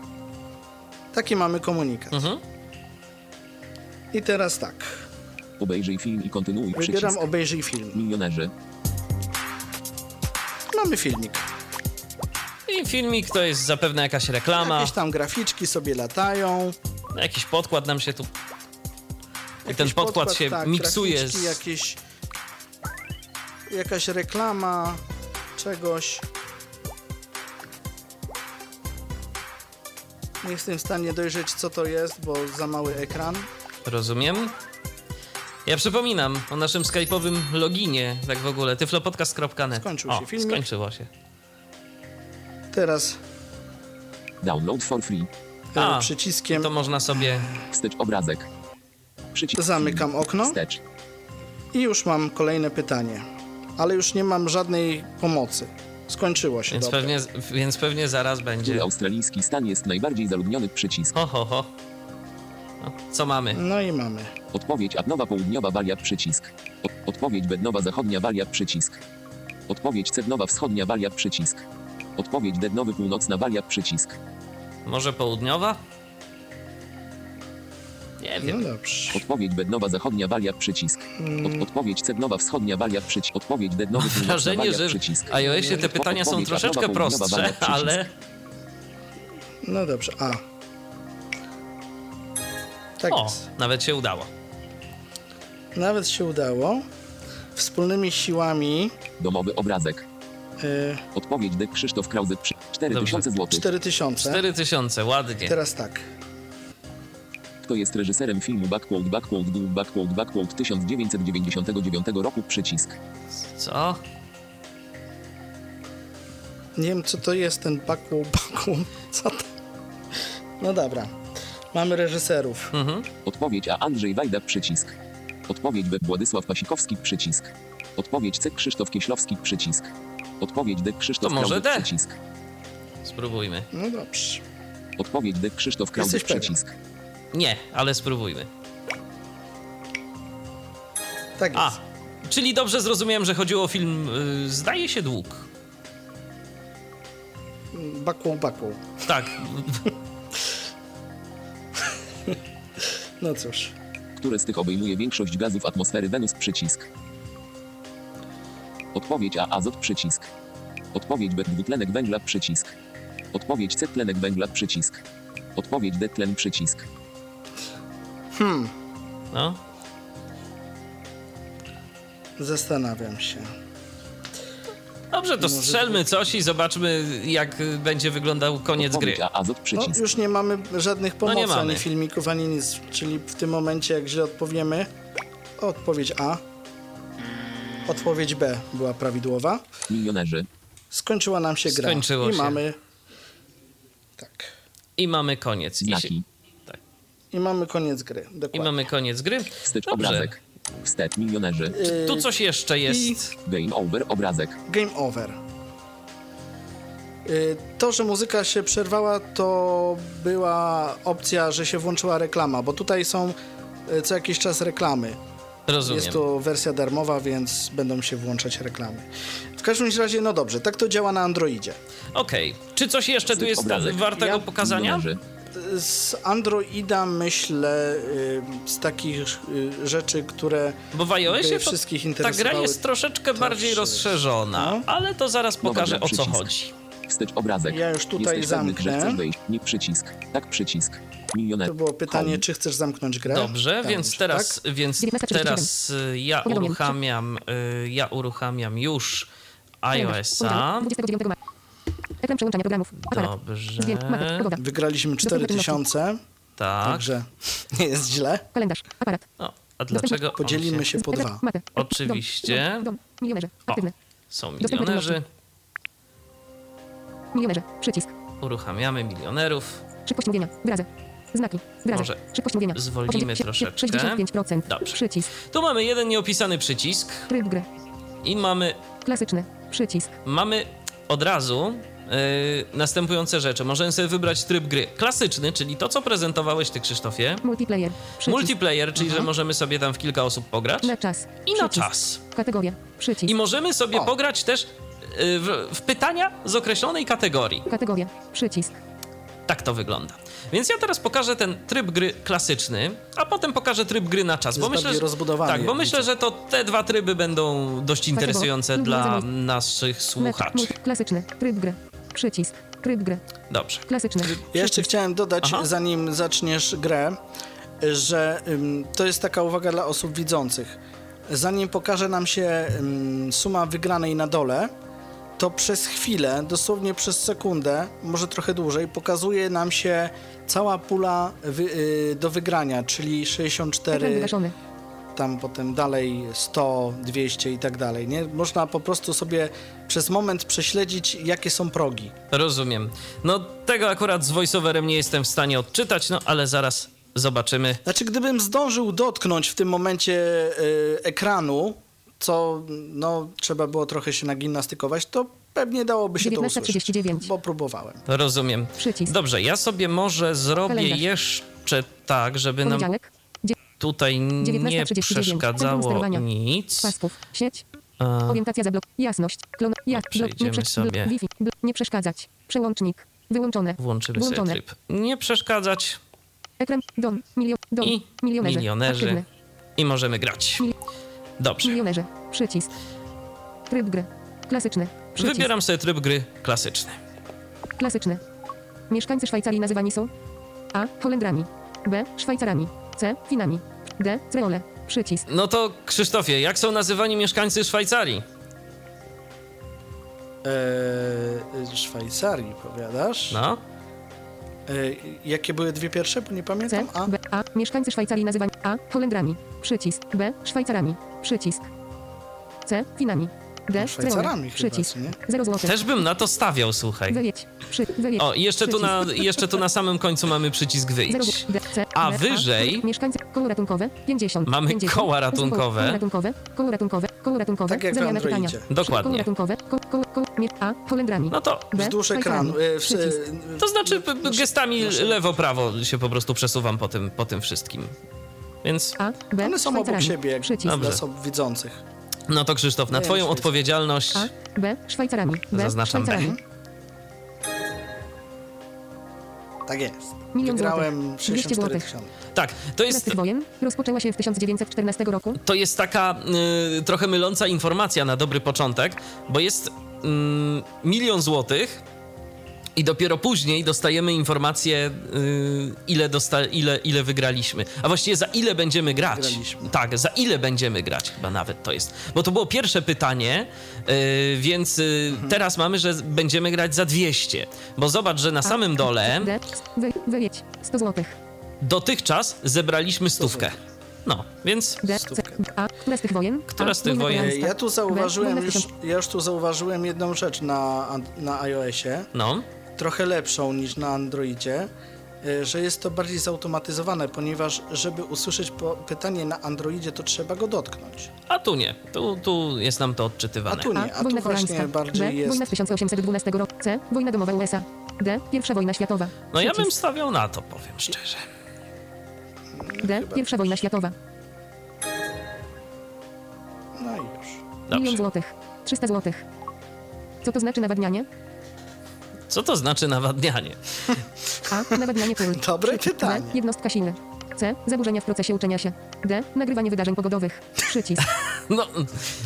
Taki mamy komunikat. Mhm. I teraz tak, Obejrzyj film i kontynuuj wybieram przycisk. obejrzyj film. Milionerzy. Mamy filmik. I filmik to jest zapewne jakaś reklama. Jakieś tam graficzki sobie latają. Jakiś podkład nam się tu. I Jakiś ten podkład, się tak, miksuje z. Jakieś, jakaś reklama czegoś. Nie jestem w stanie dojrzeć, co to jest, bo za mały ekran. Rozumiem. Ja przypominam o naszym skype'owym loginie, tak w ogóle, tyflopodcast.net. Skończył o, się filmik. skończyło się. Teraz Download for free. e, A, przyciskiem To można sobie... Wstecz obrazek. Przycisk. zamykam okno Wstecz. i już mam kolejne pytanie. Ale już nie mam żadnej pomocy. Skończyło się. Więc dobra. pewnie, więc pewnie zaraz Który będzie... australijski stan jest najbardziej zaludniony przycisk. Ho, ho, ho. No, co mamy? No i mamy. Odpowiedź A nowa południowa Walia przycisk. Od, odpowiedź B nowa zachodnia Walia przycisk. Odpowiedź C nowa wschodnia Walia przycisk. Odpowiedź D nowy północna Walia przycisk. Może południowa? Nie No wiem. dobrze. Odpowiedź B nowa zachodnia Walia przycisk. Od, odpowiedź C nowa wschodnia Walia przycisk. Odpowiedź D nowy północna Wrażenie, że przycisk. w iOSie te pytania są troszeczkę prostsze, ale... No dobrze. A. Tak O, jest. nawet się udało. Nawet się udało. Wspólnymi siłami Domowy obrazek. y, Odpowiedź D. Krzysztof Krause. Przy... 4000 zł. 4000. 4000, ładnie. Teraz tak. Kto jest reżyserem filmu Backquote Backquote Dół Backquote Backquote 1999 roku? Przycisk. Co? Nie wiem, co to jest ten baku, baku. Co to? No dobra. Mamy reżyserów. Mhm. Odpowiedź A. Andrzej Wajda. Przycisk. Odpowiedź B. Władysław Pasikowski. Przycisk. Odpowiedź C. Krzysztof Kieślowski. Przycisk. Odpowiedź D. Krzysztof To może. D. Przycisk. Spróbujmy. No dobrze. Odpowiedź D. Krzysztof. Jesteś pewien? Przycisk. Nie, ale spróbujmy. Tak jest. A, czyli dobrze zrozumiałem, że chodziło o film y, Zdaje się dług. Baku, baku. Tak, No cóż. Które z tych obejmuje większość gazów atmosfery Wenus? Przycisk. Odpowiedź A. Azot. Przycisk. Odpowiedź B. Dwutlenek węgla. Przycisk. Odpowiedź C. Tlenek węgla. Przycisk. Odpowiedź D. Tlen. Przycisk. No. Zastanawiam się. Dobrze, to strzelmy coś i zobaczmy, jak będzie wyglądał koniec gry. No, już nie mamy żadnych pomocy, nie mamy. ani filmików, ani nic. Czyli w tym momencie, jak źle odpowiemy, odpowiedź A, odpowiedź B była prawidłowa. Milionerzy. Skończyła nam się gra. Skończyło I się. mamy. Tak. I mamy koniec. I, się, Znaki. I mamy koniec gry. I Dokładnie. mamy koniec gry. Wstecz Dobrze. obrazek. Wstecz milionerzy. Tu coś jeszcze jest. Game over obrazek. Game over. Y, To, że muzyka się przerwała, to była opcja, że się włączyła reklama, bo tutaj są y, co jakiś czas reklamy. Rozumiem. Jest to wersja darmowa, więc będą się włączać reklamy. W każdym razie, no dobrze, tak to działa na Androidzie. Okej. Czy coś jeszcze tu jest wartego Ja- pokazania? Milionerzy. Z Androida myślę y, z takich y, rzeczy, które Bo w iOSie wszystkich ta interesowały. gra jest troszeczkę bardziej rozszerzona, No. ale to zaraz pokażę o co chodzi. Wstecz obrazek. Ja już tutaj Jesteś pewny, że zamknę. chcesz wejść. Nie przycisk. Tak przycisk. Milionerzy. To było pytanie, Home. czy chcesz zamknąć grę? Dobrze, Tak, więc tak? teraz, więc 19:47. teraz y, ja uruchamiam, ja uruchamiam już iOS-a. Poniedziałek, 29 marca. Ekran przełączania programów. Aparat. Dobrze. Zdjęć. Mapy. Pogoda. Wygraliśmy Dostępne 4000, Tak. także nie jest źle. Kalendarz. Aparat. O, a dlaczego Podzielimy się... po dwa. Mapy. Oczywiście. Dom. Dom. Milionerzy. Aktywne. Są milionerzy. Milionerzy. Przycisk. Uruchamiamy milionerów. Szybkość mówienia. Wyrazy. Znaki. Wyrazy. Może Szybkość mówienia. zwolnimy 80, troszeczkę. 65%. Dobrze. Przycisk. Tu mamy jeden nieopisany przycisk Tryb gry. i mamy, Klasyczny. Przycisk. mamy od razu następujące rzeczy. Możemy sobie wybrać tryb gry klasyczny, czyli to, co prezentowałeś ty, Krzysztofie. Multiplayer. Przycisk. Multiplayer, czyli że możemy sobie tam w kilka osób pograć. Na czas. I na Przycisk. czas. Kategoria. Przycisk. I możemy sobie O. pograć też yy, w, w pytania z określonej kategorii. Kategoria. Przycisk. Tak to wygląda. Więc ja teraz pokażę ten tryb gry klasyczny, a potem pokażę tryb gry na czas. Jest myślę, bardziej że, tak, bo myślę, że to te dwa tryby będą dość interesujące Dlatego- dla naszych Na- słuchaczy. Klasyczny. Tryb gry. Przycisk. Tryb gry. Dobrze. Klasyczny. Ja jeszcze chciałem dodać, Aha. zanim zaczniesz grę, że ym, to jest taka uwaga dla osób widzących. Zanim pokaże nam się ym, suma wygranej na dole, to przez chwilę, dosłownie przez sekundę, może trochę dłużej, pokazuje nam się cała pula wy, y, do wygrania, czyli Ekran 64, wygaszony. Tam potem dalej 100, 200 i tak dalej. Nie? Można po prostu sobie przez moment prześledzić, jakie są progi. Rozumiem. No tego akurat z voiceoverem nie jestem w stanie odczytać, no ale zaraz zobaczymy. Znaczy, gdybym zdążył dotknąć w tym momencie y, ekranu, co no, trzeba było trochę się nagimnastykować, to pewnie dałoby się to usłyszeć, 19.39. bo próbowałem. Rozumiem. Przycisk. Dobrze, ja sobie może zrobię Kalendarz. jeszcze tak, żeby nam tutaj nie 19:39. Centrum przeszkadzało nic. Pasków. Sieć. Orientacja zablok. Jasność. Klon. Ja. Blok. Nie, przesz- sobie. blok. Wi-Fi. Blok. nie przeszkadzać. Przełącznik. Wyłączone. włączymy sobie Włączone. tryb. Nie przeszkadzać Ekran. Dom. Milio, dom. i milionerzy. milionerzy. I możemy grać. Dobrze. Milionerzy. Przycisk. Tryb gry. Klasyczny. Przycisk. Wybieram sobie tryb gry klasyczny. Klasyczny. Mieszkańcy Szwajcarii nazywani są A. Holendrami. B. Szwajcarami. C. Finami. D. Creole. Przycisk. No to Krzysztofie, jak są nazywani mieszkańcy Szwajcarii? Eee, Szwajcarii, powiadasz? No. Eee, jakie były dwie pierwsze, bo nie C, pamiętam. A, B, A. Mieszkańcy Szwajcarii nazywani A. Holendrami. Przycisk. B. Szwajcarami. Przycisk. C. Finami. D. Szwajcarami chyba, Przycisk. nie? 0 zł. Też bym na to stawiał, słuchaj. Wyjedź. Przy, wyjedź. O, i jeszcze tu, na, jeszcze tu na samym końcu mamy przycisk 0 wyjść. A wyżej- Mieszkańcy koło ratunkowe 50. Mamy 50. koła ratunkowe. Koło ratunkowe. Koło ratunkowe. Koło ratunkowe. Tak jak w Zamiana pytania. Dokładnie. Koło ratunkowe. Koło, koło, koło, mie- A. Holendrami. No to, wzdłuż ekranu. e, to znaczy gestami lewo-prawo się po prostu przesuwam po tym, po tym wszystkim. Więc, A. B. One są obok siebie, jak dla osób widzących. No to Krzysztof, na twoją odpowiedzialność A. B. Szwajcarami. B. Zaznaczam B. Tak jest. Milion Wygrałem złotych. 64 złotych. tysiące. Tak, to jest, wojen rozpoczęła się w 1914 roku. to jest taka y, trochę myląca informacja na dobry początek, bo jest mm, milion złotych i dopiero później dostajemy informację, y, ile, dosta- ile, ile wygraliśmy. A właściwie za ile będziemy grać. Wygraliśmy. Tak, za ile będziemy grać, chyba nawet to jest. Bo to było pierwsze pytanie, y, więc y, Mhm. teraz mamy, że będziemy grać za 200. Bo zobacz, że na samym dole wyjedź. 100 zł. dotychczas zebraliśmy stówkę. No, więc. Stówkę. A. Która z tych wojen? Która z tych wojen? Ja tu zauważyłem już, ja już tu zauważyłem jedną rzecz na, na iOSie, no. Trochę lepszą niż na Androidzie, e, że jest to bardziej zautomatyzowane, ponieważ żeby usłyszeć pytanie na Androidzie, to trzeba go dotknąć. A tu nie. Tu, tu jest nam to A odczytywane. tu A. nie, a tu Wojna właśnie bardziej B. Wojna jest... z 1812 roku. C. Wojna domowa USA. D. Pierwsza wojna światowa. No ja bym Przycisk. stawiał na to, powiem szczerze. D. Pierwsza wojna światowa. No i już. Milion Dobrze. złotych. 300 złotych. Co to znaczy nawadnianie? Co to znaczy nawadnianie? A. Nawadnianie pól. Dobre pytanie. D. Jednostka siły. C. Zaburzenia w procesie uczenia się. D. Nagrywanie wydarzeń pogodowych. Przycisk. No,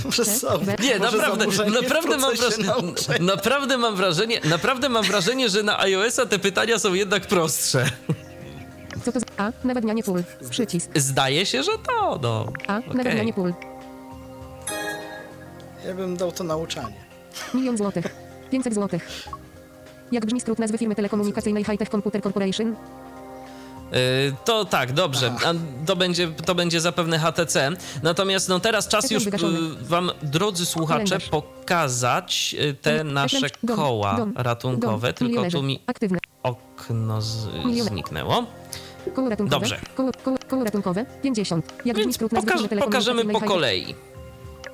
Przez sobie. B. nie, naprawdę, naprawdę mam, wrażenie, naprawdę mam wrażenie, naprawdę mam wrażenie, że na iOS-a te pytania są jednak prostsze. Co to za... A. Nawadnianie pól. Przycisk. Zdaje się, że to, no. A. Okej. Nawadnianie pól. Ja bym dał to nauczanie. Milion złotych. 500 złotych. Jak brzmi skrót nazwy firmy telekomunikacyjnej Hightech Computer Corporation? Y, To tak, dobrze. To, będzie, to będzie zapewne HTC. Natomiast no teraz czas już wygaszony. wam, drodzy słuchacze, pokazać y, te nasze koła ratunkowe, tylko tu mi okno zniknęło. Koło ratunkowe. Dobrze. Koło, koło, koło ratunkowe. 50. Jak Więc pokaż, pokażemy po kolei.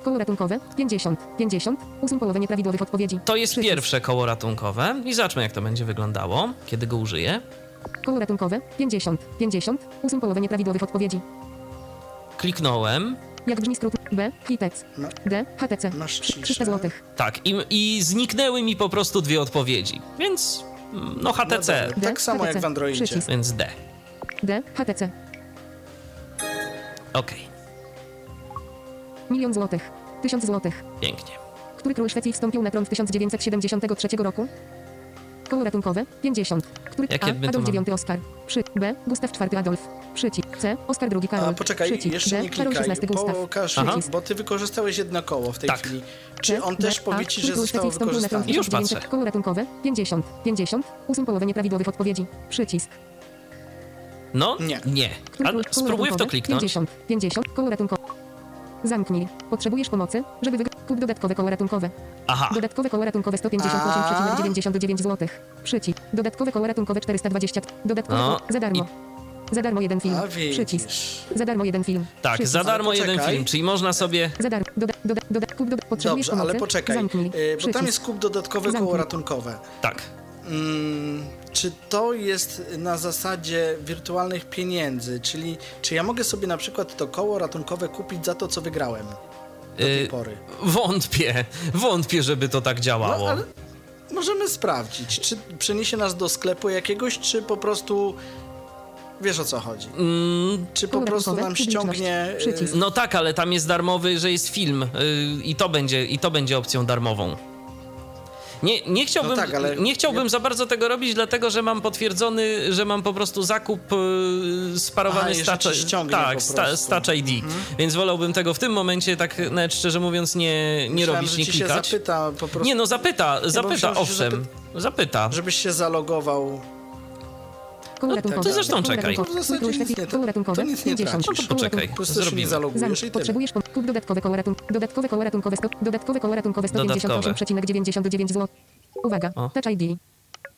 Koło ratunkowe. 50. 50. Usuń połowę nieprawidłowych odpowiedzi. To jest Przycisk. pierwsze koło ratunkowe i zobaczmy, jak to będzie wyglądało, kiedy go użyję. Koło ratunkowe. 50. 50. Usuń połowę nieprawidłowych odpowiedzi. Kliknąłem. Jak brzmi skrót B. Hitex. No. D. HTC. Masz 300 ciszę. złotych. Tak, i, i zniknęły mi po prostu dwie odpowiedzi. Więc mm, no HTC, No dobra. Tak samo jak w Androidzie. Przycisk. więc D. D. HTC. Okej, Milion złotych. 1000 złotych. pięknie. Który król Szwecji wstąpił na tron w 1973 roku? Koło ratunkowe 50. Który Jakie A. Adolf? IX Oskar. Przy B. Gustaw IV Adolf. Przycisk. C. Oskar II Karol. A poczekaj, Przycisk. jeszcze D. nie Karol klikaj. XVI Gustaw. Pokaż Aha. bo ty wykorzystałeś jedno koło w tej Tak. chwili. Czy C. on D. też A. powie ci, Który że król zostało Szwecji wstąpił na tron w wykorzystane? Już 1900 patrzę. Koło ratunkowe 50. 50. Usuń połowę nieprawidłowych odpowiedzi. Przycisk. No, Nie. nie. Który A król- koło spróbuję w to kliknąć. 50. 50. Koło ratunkowe. Zamknij. Potrzebujesz pomocy, żeby wygrać. Kup dodatkowe koło ratunkowe. Aha, Dodatkowe koło ratunkowe 158,99 zł. Przycisk. Dodatkowe koło ratunkowe 420. Dodatkowe No, koło... Za darmo. Za darmo jeden film. Przycisk. Za darmo jeden film. tak, Przycisk. za darmo jeden film, czyli można sobie... Za darmo. Doda, doda, doda, kup doda, potrzebujesz Dobrze, pomocy? ale poczekaj, Zamknij. y, bo tam jest kup dodatkowe koło Zamknij. ratunkowe. Tak. Mm, czy to jest na zasadzie wirtualnych pieniędzy? Czyli czy ja mogę sobie na przykład to koło ratunkowe kupić za to, co wygrałem do tej Y, pory? Wątpię, wątpię, żeby to tak No, działało. ale możemy sprawdzić, czy przeniesie nas do sklepu jakiegoś, czy po prostu wiesz o co chodzi. Mm, Czy po prostu nam ściągnie... y, Przycisk. no tak, ale tam jest darmowy, że jest film y, i to będzie, i to będzie opcją darmową. Nie, nie chciałbym, No tak, ale- nie chciałbym za bardzo tego robić, dlatego że mam potwierdzony, że mam po prostu zakup yy, sparowany Aha, z Touch, tak, po z, prostu. ta, z Touch ID. Więc wolałbym tego w tym momencie, tak nawet szczerze mówiąc, nie, nie Myślałem, robić, nie ci się klikać. zapyta po prostu, Nie, no zapyta, zapyta, owszem. Zapyta. żebyś się zalogował. Koło ratunkowe. ty zresztą czekaj. ratunkowe. W zasadzie nic nie- Koło ratunkowe. to nic nie 50. tracisz. Koło Poczekaj. Po prostu się Zrobimy. nie zalogujesz Zamk. i tyle. Potrzebujesz pom- kup dodatkowe koło ratunkowe. Dodatkowe koło ratunkowe. Sto, dodatkowe koło ratunkowe 158,99 zł. Uwaga. O. Touch ID.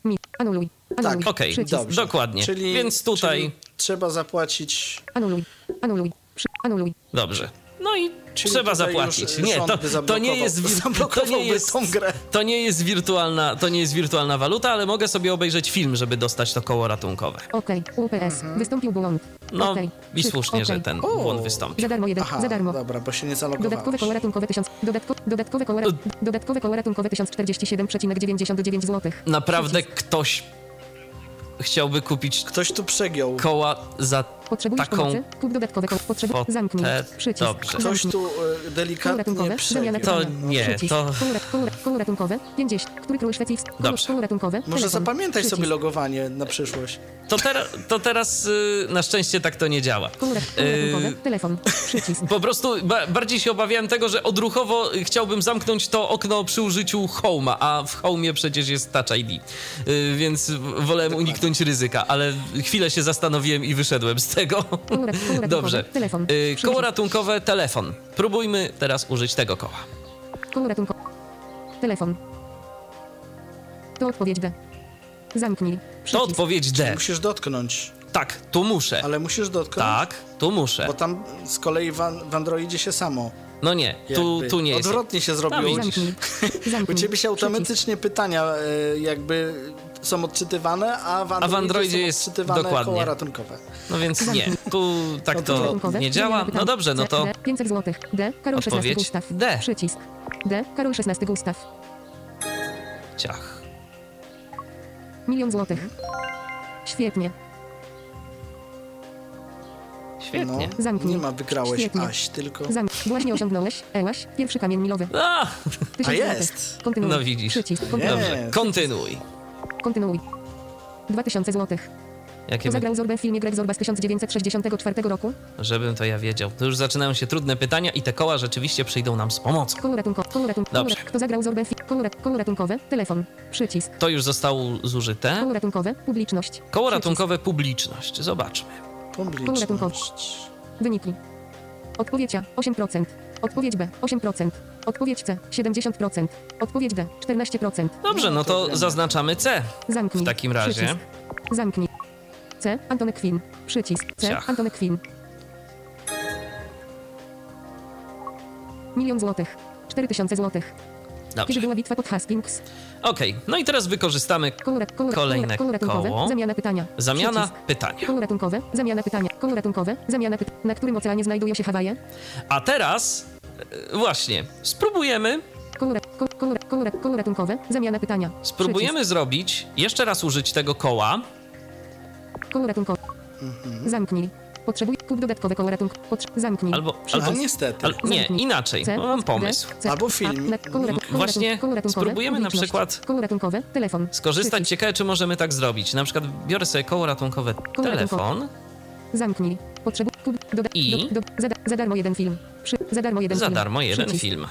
Mi. Anuluj. Anuluj. Tak, Okej, Przycisk. Dobrze. dokładnie. Czyli, Więc tutaj, czyli trzeba zapłacić. Anuluj. Anuluj. Przy, anuluj. dobrze. No i Czyli trzeba zapłacić. Nie, to, to nie jest, to nie zablokowałby jest, tą grę. to nie jest wirtualna, to nie jest wirtualna waluta, ale mogę sobie obejrzeć film, żeby dostać to koło ratunkowe. OK. UPS. Wystąpił błąd. No Okej. i słusznie, że okej. ten O. błąd wystąpi. Za darmo jeden. Aha, Za darmo. dobra, bo się nie Dodatkowe zalogowałeś. koło ratunkowe 1000. Dodatko, dodatkowe koło, ra, dodatkowe koło ratunkowe 1047,99 zł. Naprawdę ktoś chciałby kupić Ktoś tu przegiął. koła za Potrzebujesz taką pomocy? Kup dodatkowe koło. Potrzebu... kwotę. Zamknij. Przycisk. Dobrze. Ktoś Zamknij. tu e, Koło delikatnie ratunkowe, zamiana przegiął. To nie, Przycisk. to- Koło, ra- koło, ra- koło ratunkowe 50. Który król szwedzki? Koło, Dobrze. koło ratunkowe. Może telefon. zapamiętaj sobie Przycisk. logowanie na przyszłość. To, tera, to teraz y, na szczęście tak to nie działa. Koło, koło Yy, ratunkowe. Telefon. Przycisk. Po prostu ba bardziej się obawiałem tego, że odruchowo chciałbym zamknąć to okno przy użyciu Home'a, a w Home'ie przecież jest Touch ID. Y, więc wolałem uniknąć ryzyka, ale chwilę się zastanowiłem i wyszedłem z tego. Koło, ra- koło ratunkowe. Dobrze. Telefon. Y, koło ratunkowe, telefon. Próbujmy teraz użyć tego koła. Koło ratunkowe. Telefon. To odpowiedź D. Zamknij. To odpowiedź D. Musisz dotknąć, Tak, tu muszę. ale musisz dotknąć. Tak, tu muszę. Bo tam z kolei w, an- w Androidzie się samo. No nie, tu, jakby tu nie jest. Odwrotnie się zrobiło. Widzisz. Zamknij. U Zamknij. ciebie się automatycznie pytania e, jakby są odczytywane, a w Androidzie, Androidzie są jest odczytywane dokładnie. koła ratunkowe. No więc nie, tu tak to nie działa. No dobrze, no to D, 500 zł. D. Karol 16 Odpowiedź Gustaw. D. Przycisk. D. Karol 16 Gustaw. ciach. Milion złotych. Świetnie. Świetnie. No, Zamknij. nie ma wygrałeś Świetnie. Aś, tylko... Zam. Właśnie osiągnąłeś. Ełaś. Pierwszy kamień milowy. A, A jest. Kontynuuj. no widzisz. Przycisk. Kontynuuj. Dobrze, kontynuuj. Kontynuuj. 2000 złotych. Jakie Kto zagrał Zorbę w filmie Greg Zorba z 1964 roku? żebym to ja wiedział. To już zaczynają się trudne pytania i te koła rzeczywiście przyjdą nam z pomocą. Koło ratunkowe. Koło ratunkowe. Dobrze. Kto zagrał Zorbę w filmie? Koło, rat- koło ratunkowe. Telefon. Przycisk. To już zostało zużyte. Koło ratunkowe. Publiczność. Koło Przycisk. ratunkowe, publiczność. Zobaczmy. Publiczność. ratunkowe. Wyniki. Odpowiedź A 8%. Odpowiedź B 8%. Odpowiedź C 70%. Odpowiedź D 14%. Dobrze, no to zaznaczamy C. Zamknij. W takim razie. Przycisk. Zamknij. C. Antony Quinn. Przycisk. C. Ciach. Antony Quinn. Milion złotych. 4000 złotych. Kiedy Dobrze. była bitwa pod Hastings? Okej, no i teraz wykorzystamy koło, ra- Kolejne koło ratunkowe. koło. Zamiana pytania. zamiana Przycisk. pytania. Koło ratunkowe. Zamiana pytania. Koło ratunkowe. Zamiana pytania. Na którym oceanie znajdują się Hawaje? A teraz właśnie spróbujemy, Koło, koło, koło, koło ratunkowe. Zamiana pytania. spróbujemy zrobić, jeszcze raz użyć tego koła. Koło ratunkowe. Zamknij. Potrzebuj. Kup dodatkowe koło ratunku. Potrze- zamknij. Albo, albo niestety. ale, nie, Zamknij. inaczej, C, mam pomysł. C, Albo A, film. na- koło ratu- koło Właśnie koło ratunkowe, spróbujemy na przykład Koło ratunkowe, telefon. Skorzystać, Przycisk. ciekawe, czy możemy tak zrobić. Na przykład biorę sobie koło ratunkowe, ratunkowe. telefon, Zamknij. Doda, I? do, do, za, da- za darmo jeden film. Przy, za darmo jeden za film. darmo jeden Przycisk. film.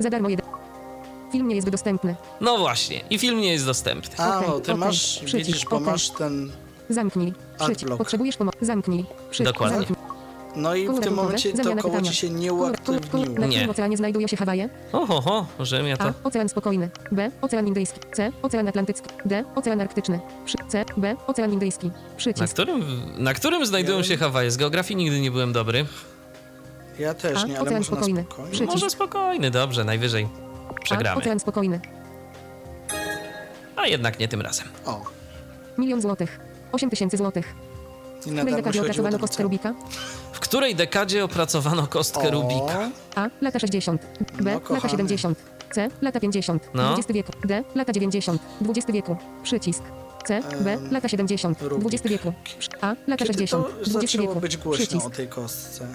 Za darmo jeden. Film nie jest dostępny. No właśnie, i film nie jest dostępny. A, Okej, no, ty okej. masz, Przycisk, widzisz, bo okej. masz ten... Zamknij. Przycisk. Potrzebujesz pomocy. Zamknij. Przycisk. Dokładnie. Zamknij. No i w tym momencie to koło ci się nie uaktywniło. Na Nie. którym oceanie znajdują się Hawaje? Oho, ho, że mnie to... A. Ocean spokojny. B. Ocean Indyjski. C. Ocean Atlantycki. D. Ocean Arktyczny. Przy, C. B. Ocean Indyjski. Na Przycisk. którym, na którym znajdują się Hawaje? Z geografii nigdy nie byłem dobry. Ja też A. nie, ale Ocean można spokojny. spokojnie. Przycisk. Może spokojny, dobrze, najwyżej A. przegramy. Ocean spokojny. A jednak nie tym razem. O, Milion złotych. 8 tysięcy złotych. i W na której darmo dekadzie chodziło opracowano do kostkę. Rubika? W której dekadzie opracowano kostkę O, Rubika? A. Lata 60. B. No, lata kochany. 70. C. Lata 50. No. XX wieku. D. Lata 90. XX wieku. Przycisk. C. B. Em, Lata 70. Rubik. XX wieku. A. Lata Kiedy 60. to XX zaczęło wieku. być głośno Przycisk. o tej kostce?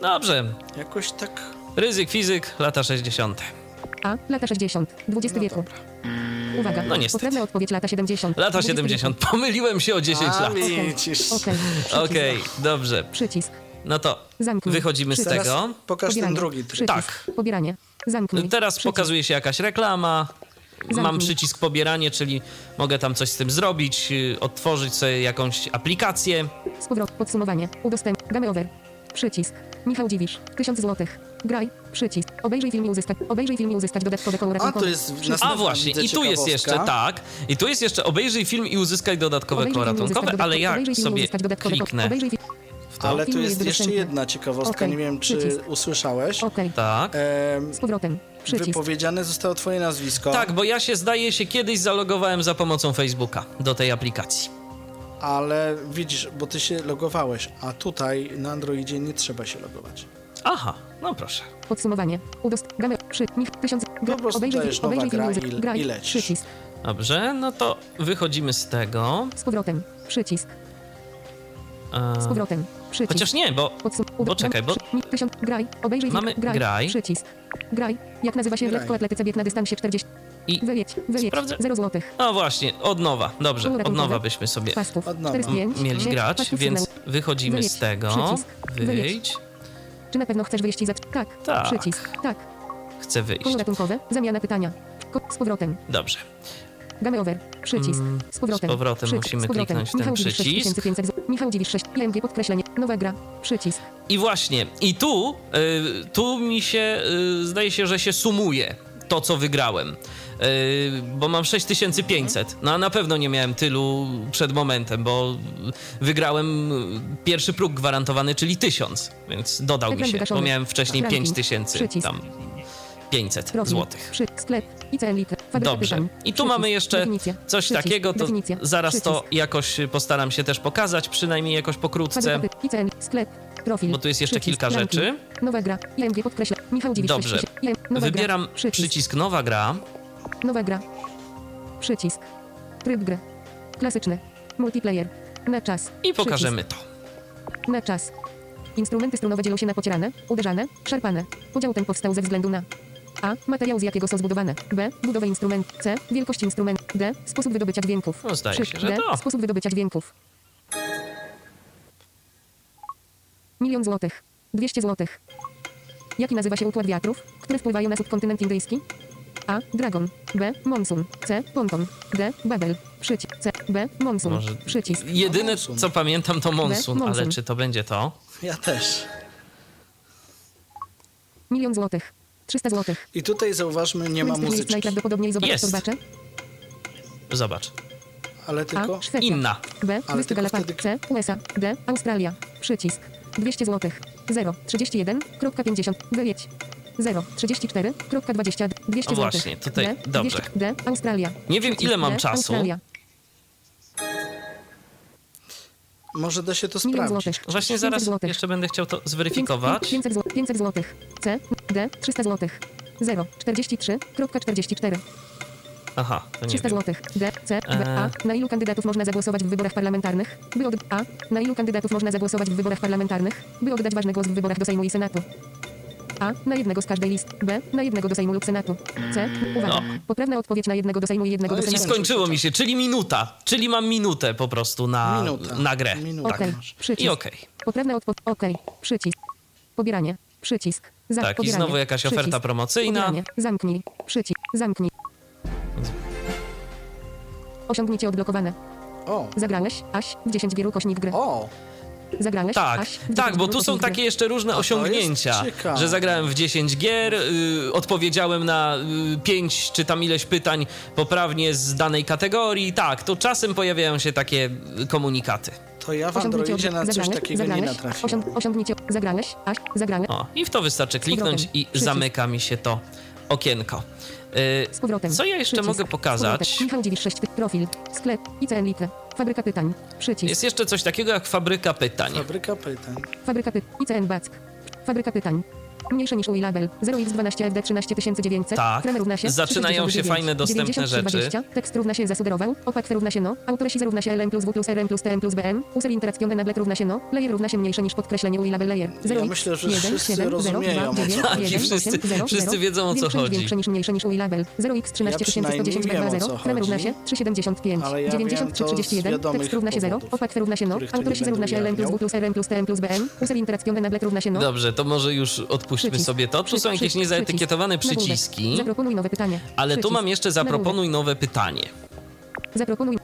Dobrze, Jakoś tak... ryzyk, fizyk, lata 60. A. Lata 60. XX No wieku. dobra. Uwaga. No niestety. Poprawna odpowiedź lata 70. Lata XX 70. Pomyliłem się o 10 A, lat. widzisz. Okej. Okej, dobrze. Przycisk. No to Zamknij. wychodzimy z Przycisk. tego. Pokaż ten Pobieranie. drugi tryb. Przycisk. Tak. Pobieranie. Zamknij. Teraz Przycisk. pokazuje się jakaś reklama. Mam Zamknij. przycisk pobieranie, czyli mogę tam coś z tym zrobić, y, otworzyć sobie jakąś aplikację. Z powrotem. Podsumowanie. Udostęp. Game over. Przycisk. Michał Dziwisz. 1000 złotych. Graj. Przycisk. Obejrzyj film i uzyskać. Obejrzyj film i uzyskać dodatkowe koło A, ratunkowe. to jest A właśnie, i tu jest jeszcze tak. I tu jest jeszcze obejrzyj film i uzyskaj dodatkowe koło uzyskać ratunkowe, ale jak sobie uzyskać kliknę to, Ale tu jest jeszcze jedna ciekawostka, nie wiem czy przycisk. usłyszałeś. Tak. Z powrotem. Przycisk. wypowiedziane zostało twoje nazwisko, Tak, bo ja się zdaje się kiedyś zalogowałem za pomocą Facebooka do tej aplikacji. ale widzisz, bo ty się logowałeś, a tutaj na Androidzie nie trzeba się logować. Aha, no proszę. Podsumowanie. Udost... Game... Przy... Mich... Tysiąc... Gra... Po prostu Obejrzyj, dajesz obejrzyj nowa film gra i- i lecisz. Przycisk. Dobrze, no to wychodzimy z tego. Z powrotem. Przycisk. E, Z powrotem. Przycisk. Chociaż nie, bo Podsum... bo czekaj, bo-. Tysiąc... Graj. Obejrzyj Mamy. Graj. graj. Przycisk. Graj. Jak nazywa się w lekkoatletyce bieg na dystansie 40... i... Wyjedź. Wyjedź. Sprawdzę. 0 złotych. No właśnie, od nowa. Dobrze, od nowa byśmy sobie. Od nowa. 45. mieli grać, więc wychodzimy Wyjedź. z tego. Przycisk. Wyjedź. Wyjdź. Czy na pewno chcesz wyjść i zać... Tak. Tak. Przycisk. Tak. Chcę wyjść. Koło ratunkowe. Zamiana pytania. Ko... Z powrotem. Dobrze. Game over. Przycisk. Mm, Z powrotem. z powrotem Przycisk. musimy Z powrotem. kliknąć ten Michał przycisk. 6500 zł. Michał Dziwisz 6. IMG podkreślenie. Nowa gra. Przycisk. I właśnie, i tu, y, tu mi się, y, zdaje się, że się sumuje to, co wygrałem. Y, bo mam 6500. No a na pewno nie miałem tylu przed momentem, bo wygrałem pierwszy próg gwarantowany, czyli 1000, więc dodał mi się, bo miałem wcześniej Ranking. 5000, Przycisk. tam 500 Profil. złotych. Przy... Sklep. ICN Lite. Fabryka Dobrze. I tu mamy jeszcze coś takiego, to zaraz to jakoś postaram się też pokazać, przynajmniej jakoś pokrótce. Sklep. Profil. bo tu jest jeszcze Przycisk. kilka rzeczy. Nowa gra. IMG podkreśla. Michał Dziwisz Dobrze. 6. IM... Nowa Wybieram gra. Przycisk. przycisk nowa gra. Nowa gra. Przycisk. Tryb gry. Klasyczny. Multiplayer. Na czas. I pokażemy to. Przycisk. Na czas. Instrumenty strunowe dzielą się na pocierane, uderzane, szarpane. Podział ten powstał ze względu na A. Materiał z jakiego są zbudowane. B. Budowę instrument. C. Wielkość instrumentu. D. Sposób wydobycia dźwięków. No, zdaje się, że D. to. Sposób wydobycia dźwięków. Milion złotych. 200 złotych. Jaki nazywa się układ wiatrów, które wpływają na subkontynent indyjski? A. Dragon. B. Monsun. C. Ponton. D. Babel. Przycisk. C. B. Monsun. Może Przycisk. jedyne, Monsun. co pamiętam, to Monsun, Monsun. ale czy to będzie to? Ja też. Milion złotych. 300 złotych. I tutaj zauważmy, nie ma muzyczki, najprawdopodobniej Jest. torbacze. Zobacz. ale tylko... A. Szwecja. Inna. B. Ale Wyspy wtedy- C. USA. D. Australia. Przycisk. 200 złotych. 0. 31.50. Wyjedź. 0. 34.20. 200 O złotych. właśnie, tutaj- D. dobrze. 200, D. Australia. Nie wiem, ile mam D. czasu. Australia. Może da się to Milion sprawdzić. złotych. Właśnie 500 zaraz złotych. jeszcze będę chciał to 500, zweryfikować. 500, zł, 500 złotych. C. D. 300 złotych. 0. 43.44. Aha, to nie 300 wiem. złotych. D, C, B, E. A. Na ilu kandydatów można zagłosować w wyborach parlamentarnych? By od A. Na ilu kandydatów można zagłosować w wyborach parlamentarnych? By oddać ważny głos w wyborach do Sejmu i Senatu. A. Na jednego z każdej listy. B. Na jednego do Sejmu lub Senatu. C. Uwaga. No. Poprawna odpowiedź na jednego do Sejmu i jednego No do i I Senatu. skończyło mi się, czyli minuta. Czyli mam minutę po prostu na, Minuta. na grę. Minuta. Okej. masz. Przycisk. I okej. Poprawna odpowiedź. Okej. Przycisk. Pobieranie. Przycisk. Za, Tak, i pobieranie. znowu jakaś Przycisk. oferta promocyjna. Pobieranie. Zamknij. Przycisk. Zamknij. Osiągnięcie odblokowane. O, Zagrałeś, Aś, w 10 wielu kośnik gry. o, Zagrałeś, Tak, Aś, tak, 10 bo tu są takie jeszcze różne osiągnięcia, że zagrałem w 10 gier, y, odpowiedziałem na y, 5 czy tam ileś pytań poprawnie z danej kategorii. Tak, to czasem pojawiają się takie y, komunikaty. to ja w Osiągnięcie Androidzie na coś zagrałeś, takiego nie zagrałeś, natrafiłem. osiąg, osiągnięcie, zagrałeś, Aś, zagrałeś, O, i w to wystarczy kliknąć i zamyka mi się to okienko. Y, z powrotem. Co ja jeszcze Przycisk. mogę pokazać? Michał Dziwisz 6, profil, sklep, ICN Lite, fabryka pytań, przycisk, Jest jeszcze coś takiego jak fabryka pytań. Fabryka pytań. fabryka pytań, ICN Back, fabryka pytań, Mniejsze niż UI label. 0x12 FD 13900. Tak. Kremer równa się. Zaczynają się 369. fajne, dostępne 93, rzeczy. 20. Tekst równa się zasugerował. Opak równa się no. Autorysi równa się LM plus W plus RM plus TM plus BM. User interakcjon naglet równa się no. Layer równa się mniejsze niż podkreślenie UI label layer. 0 myślę, że wszyscy rozumieją, o co chodzi. Tak, i wszyscy- wszyscy wiedzą, o co chodzi. Większe niż mniejsze niż UI label. 0x 13110 Ja przynajmniej wiem, o co 0. Kremer równa się 375. Ale ja wiem 93 to z 31. wiadomych Tekst równa się 0. powodów, Opak równa się no. będę równa się LM plus W plus RM plus TM plus BM. User interakjon naglet równa się no. Dobrze, to może już odpuśćmy Przycisk. sobie to. Tu są Przycisk. jakieś niezaetykietowane Przycisk. przyciski, Zaproponuj nowe pytanie. ale tu Przycisk. mam jeszcze zaproponuj nowe pytanie. Zaproponuj.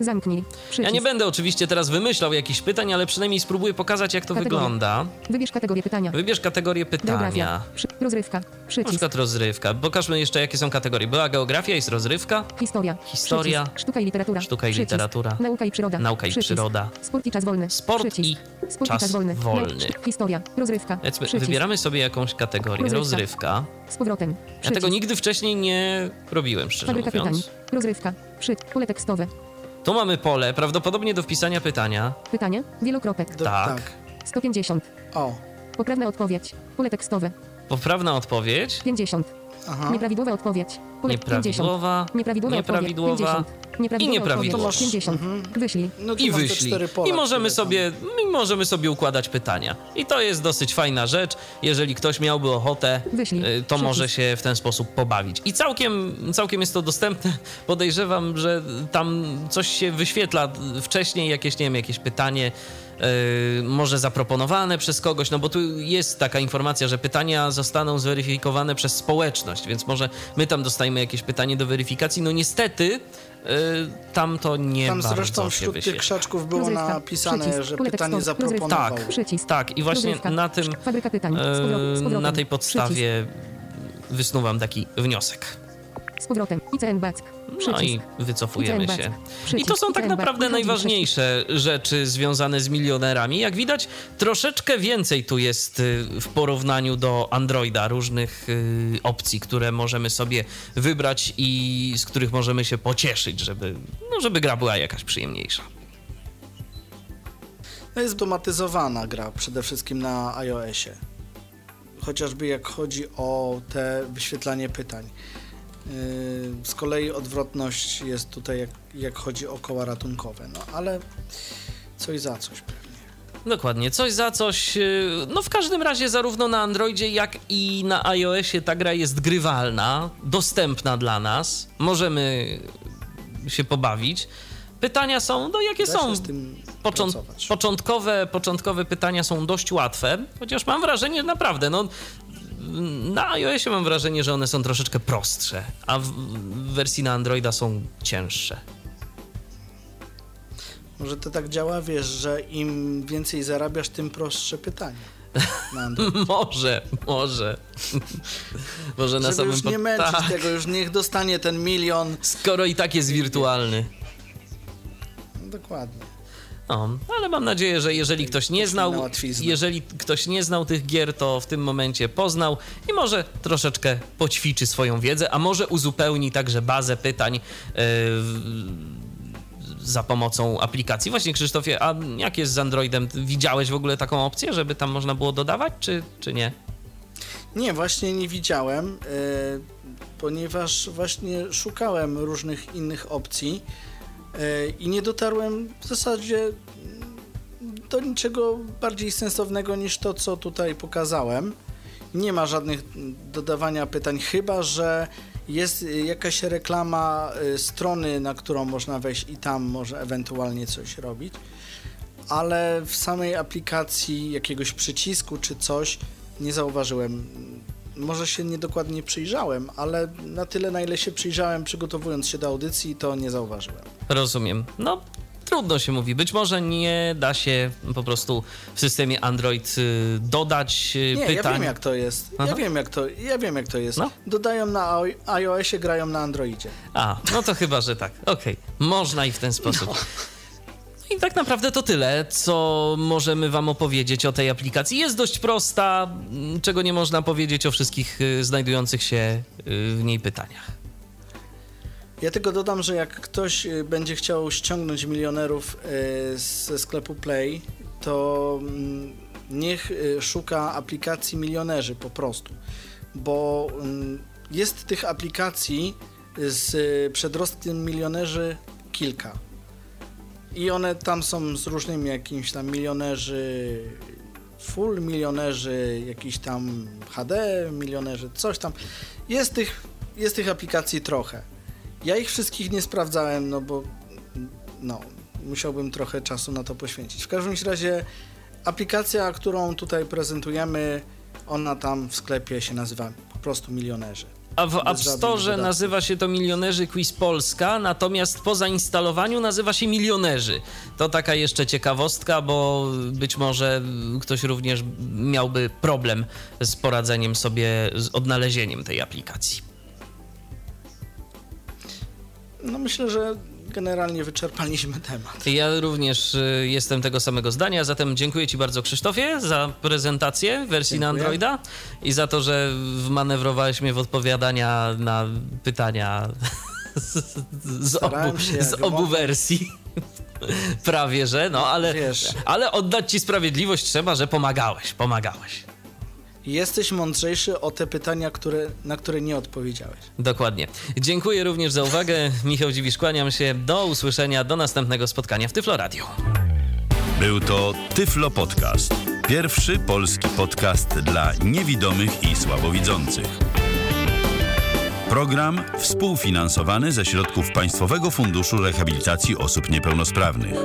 Zamknij. Przycisk. Ja nie będę oczywiście teraz wymyślał jakichś pytań, ale przynajmniej spróbuję pokazać, jak to Kategorie. wygląda. Wybierz kategorię pytania. Wybierz kategorię pytania. Przy... Rozrywka. Na Przycisk. przykład rozrywka. Pokażmy jeszcze, jakie są kategorie. Była geografia, jest rozrywka, Historia. Historia. Przycisk. Sztuka i literatura. Sztuka i literatura. Nauka i przyroda. nauka i przyroda. Sport i czas wolny. Sport Przycisk. i Sport czas czas wolny. wolny. Historia. Rozrywka. Wybieramy sobie jakąś kategorię. Rozrywka. Rozrywka. Z powrotem. Ja Przycisk. tego nigdy wcześniej nie robiłem, szczerze Fabryka pytań. mówiąc. Rozrywka. Przy... Pole tekstowe. Tu mamy pole, prawdopodobnie do wpisania pytania. Pytanie. Wielokropek. Do, Tak. tak. 150. O, Poprawna odpowiedź. Pole tekstowe. Poprawna odpowiedź. 50. aha. Nieprawidłowa odpowiedź. Pole 50. Nieprawidłowa. Nieprawidłowa, Nieprawidłowa. odpowiedź. 50. Nieprawidłowa I nieprawidłowa. odpowiedź. 50. Wyślij. No I wyślij. I możemy sobie, i możemy sobie układać pytania. I to jest dosyć fajna rzecz. Jeżeli ktoś miałby ochotę, Wyślij. y, to Przycisk. może się w ten sposób pobawić. I całkiem, całkiem jest to dostępne. Podejrzewam, że tam coś się wyświetla wcześniej, jakieś, nie wiem, jakieś pytanie. Y, może zaproponowane przez kogoś, no bo tu jest taka informacja, że pytania zostaną zweryfikowane przez społeczność, więc może my tam dostajemy jakieś pytanie do weryfikacji. No niestety y, tam to nie Tam bardzo zresztą się wśród tych wyświetla. krzaczków było Rozrywka. napisane, Przycisk. że pytanie zaproponował. Tak. Przycisk. Tak, i właśnie Rozrywka. na tym, pytań. Z powrotem. Z powrotem. na tej Przycisk. podstawie wysnuwam taki wniosek. Z powrotem. ICN Back. No i wycofujemy ICN się. I to są tak naprawdę najważniejsze rzeczy związane z milionerami. Jak widać, troszeczkę więcej tu jest y, w porównaniu do Androida różnych y, opcji, które możemy sobie wybrać i z których możemy się pocieszyć, żeby, no, żeby gra była jakaś przyjemniejsza. To jest automatyzowana gra przede wszystkim na iOSie. Chociażby jak chodzi o te wyświetlanie pytań. Yy, Z kolei odwrotność jest tutaj, jak, jak chodzi o koła ratunkowe. No ale coś za coś pewnie. Dokładnie, coś za coś. yy, No w każdym razie zarówno na Androidzie, jak i na iOSie ta gra jest grywalna, dostępna dla nas. Możemy się pobawić. Pytania są, no jakie są? pracować. początkowe, początkowe pytania są dość łatwe, chociaż mam wrażenie, naprawdę, no na iOSie mam wrażenie, że one są troszeczkę prostsze, a w, wersji na Androida są cięższe. Może to tak działa, wiesz, że im więcej zarabiasz, tym prostsze pytanie. Może, może. może na Żeby samym już nie męczyć tak, tego, już niech dostanie ten milion. Skoro i tak jest wirtualny. No, dokładnie. No, ale mam nadzieję, że jeżeli ktoś nie znał, jeżeli ktoś nie znał tych gier, to w tym momencie poznał i może troszeczkę poćwiczy swoją wiedzę, a może uzupełni także bazę pytań yy, za pomocą aplikacji. Właśnie Krzysztofie, a jak jest z Androidem? Widziałeś w ogóle taką opcję, żeby tam można było dodawać, czy, czy nie? Nie, właśnie nie widziałem, e, ponieważ właśnie szukałem różnych innych opcji i nie dotarłem w zasadzie mm, do niczego bardziej sensownego niż to, co tutaj pokazałem. Nie ma żadnych mm, dodawania pytań, chyba że jest y, jakaś reklama y, strony, na którą można wejść i tam może ewentualnie coś robić. Ale w samej aplikacji jakiegoś przycisku czy coś nie zauważyłem. Może się niedokładnie przyjrzałem, ale na tyle, na ile się przyjrzałem przygotowując się do audycji, to nie zauważyłem. Rozumiem. No, trudno się mówi. Być może nie da się po prostu w systemie Android y, dodać y, Nie, pytań. ja wiem jak to jest. Aha. Ja wiem jak to, ja wiem jak to jest. No. Dodają na iOSie, grają na Androidzie. A, no to chyba, że tak. Okej, można i w ten sposób. I tak naprawdę to tyle, co możemy Wam opowiedzieć o tej aplikacji. Jest dość prosta, m, czego nie można powiedzieć o wszystkich y, znajdujących się y, w niej pytaniach. Ja tylko dodam, że jak ktoś y, będzie chciał ściągnąć milionerów ze sklepu Play, to mm, niech szuka aplikacji milionerzy po prostu, bo mm, jest tych aplikacji z przedrostkiem milionerzy kilka. I one tam są z różnymi jakimiś tam milionerzy, full milionerzy, jakiś tam HD milionerzy, coś tam. Jest tych, jest tych aplikacji trochę. Ja ich wszystkich nie sprawdzałem, no bo no, musiałbym trochę czasu na to poświęcić. W każdym razie aplikacja, którą tutaj prezentujemy, ona tam w sklepie się nazywa po prostu milionerzy. A w App Store nazywa się to Milionerzy Quiz Polska, natomiast po zainstalowaniu nazywa się Milionerzy. To taka jeszcze ciekawostka, bo być może ktoś również miałby problem z poradzeniem sobie, z odnalezieniem tej aplikacji. No myślę, że generalnie wyczerpaliśmy temat. Ja również y, jestem tego samego zdania, zatem dziękuję Ci bardzo Krzysztofie za prezentację wersji na Dziękuję. Androida i za to, że wmanewrowałeś mnie w odpowiadania na pytania z, z, obu, z obu wersji. Prawie, że, no ale, Wiesz. ale oddać Ci sprawiedliwość trzeba, że pomagałeś, pomagałeś. Jesteś mądrzejszy o te pytania, które, na które nie odpowiedziałeś. Dokładnie. Dziękuję również za uwagę. Michał Dziwisz, kłaniam się. Do usłyszenia, do następnego spotkania w Tyflo Radio. Był to Tyflo Podcast. Pierwszy polski podcast dla niewidomych i słabowidzących. Program współfinansowany ze środków Państwowego Funduszu Rehabilitacji Osób Niepełnosprawnych.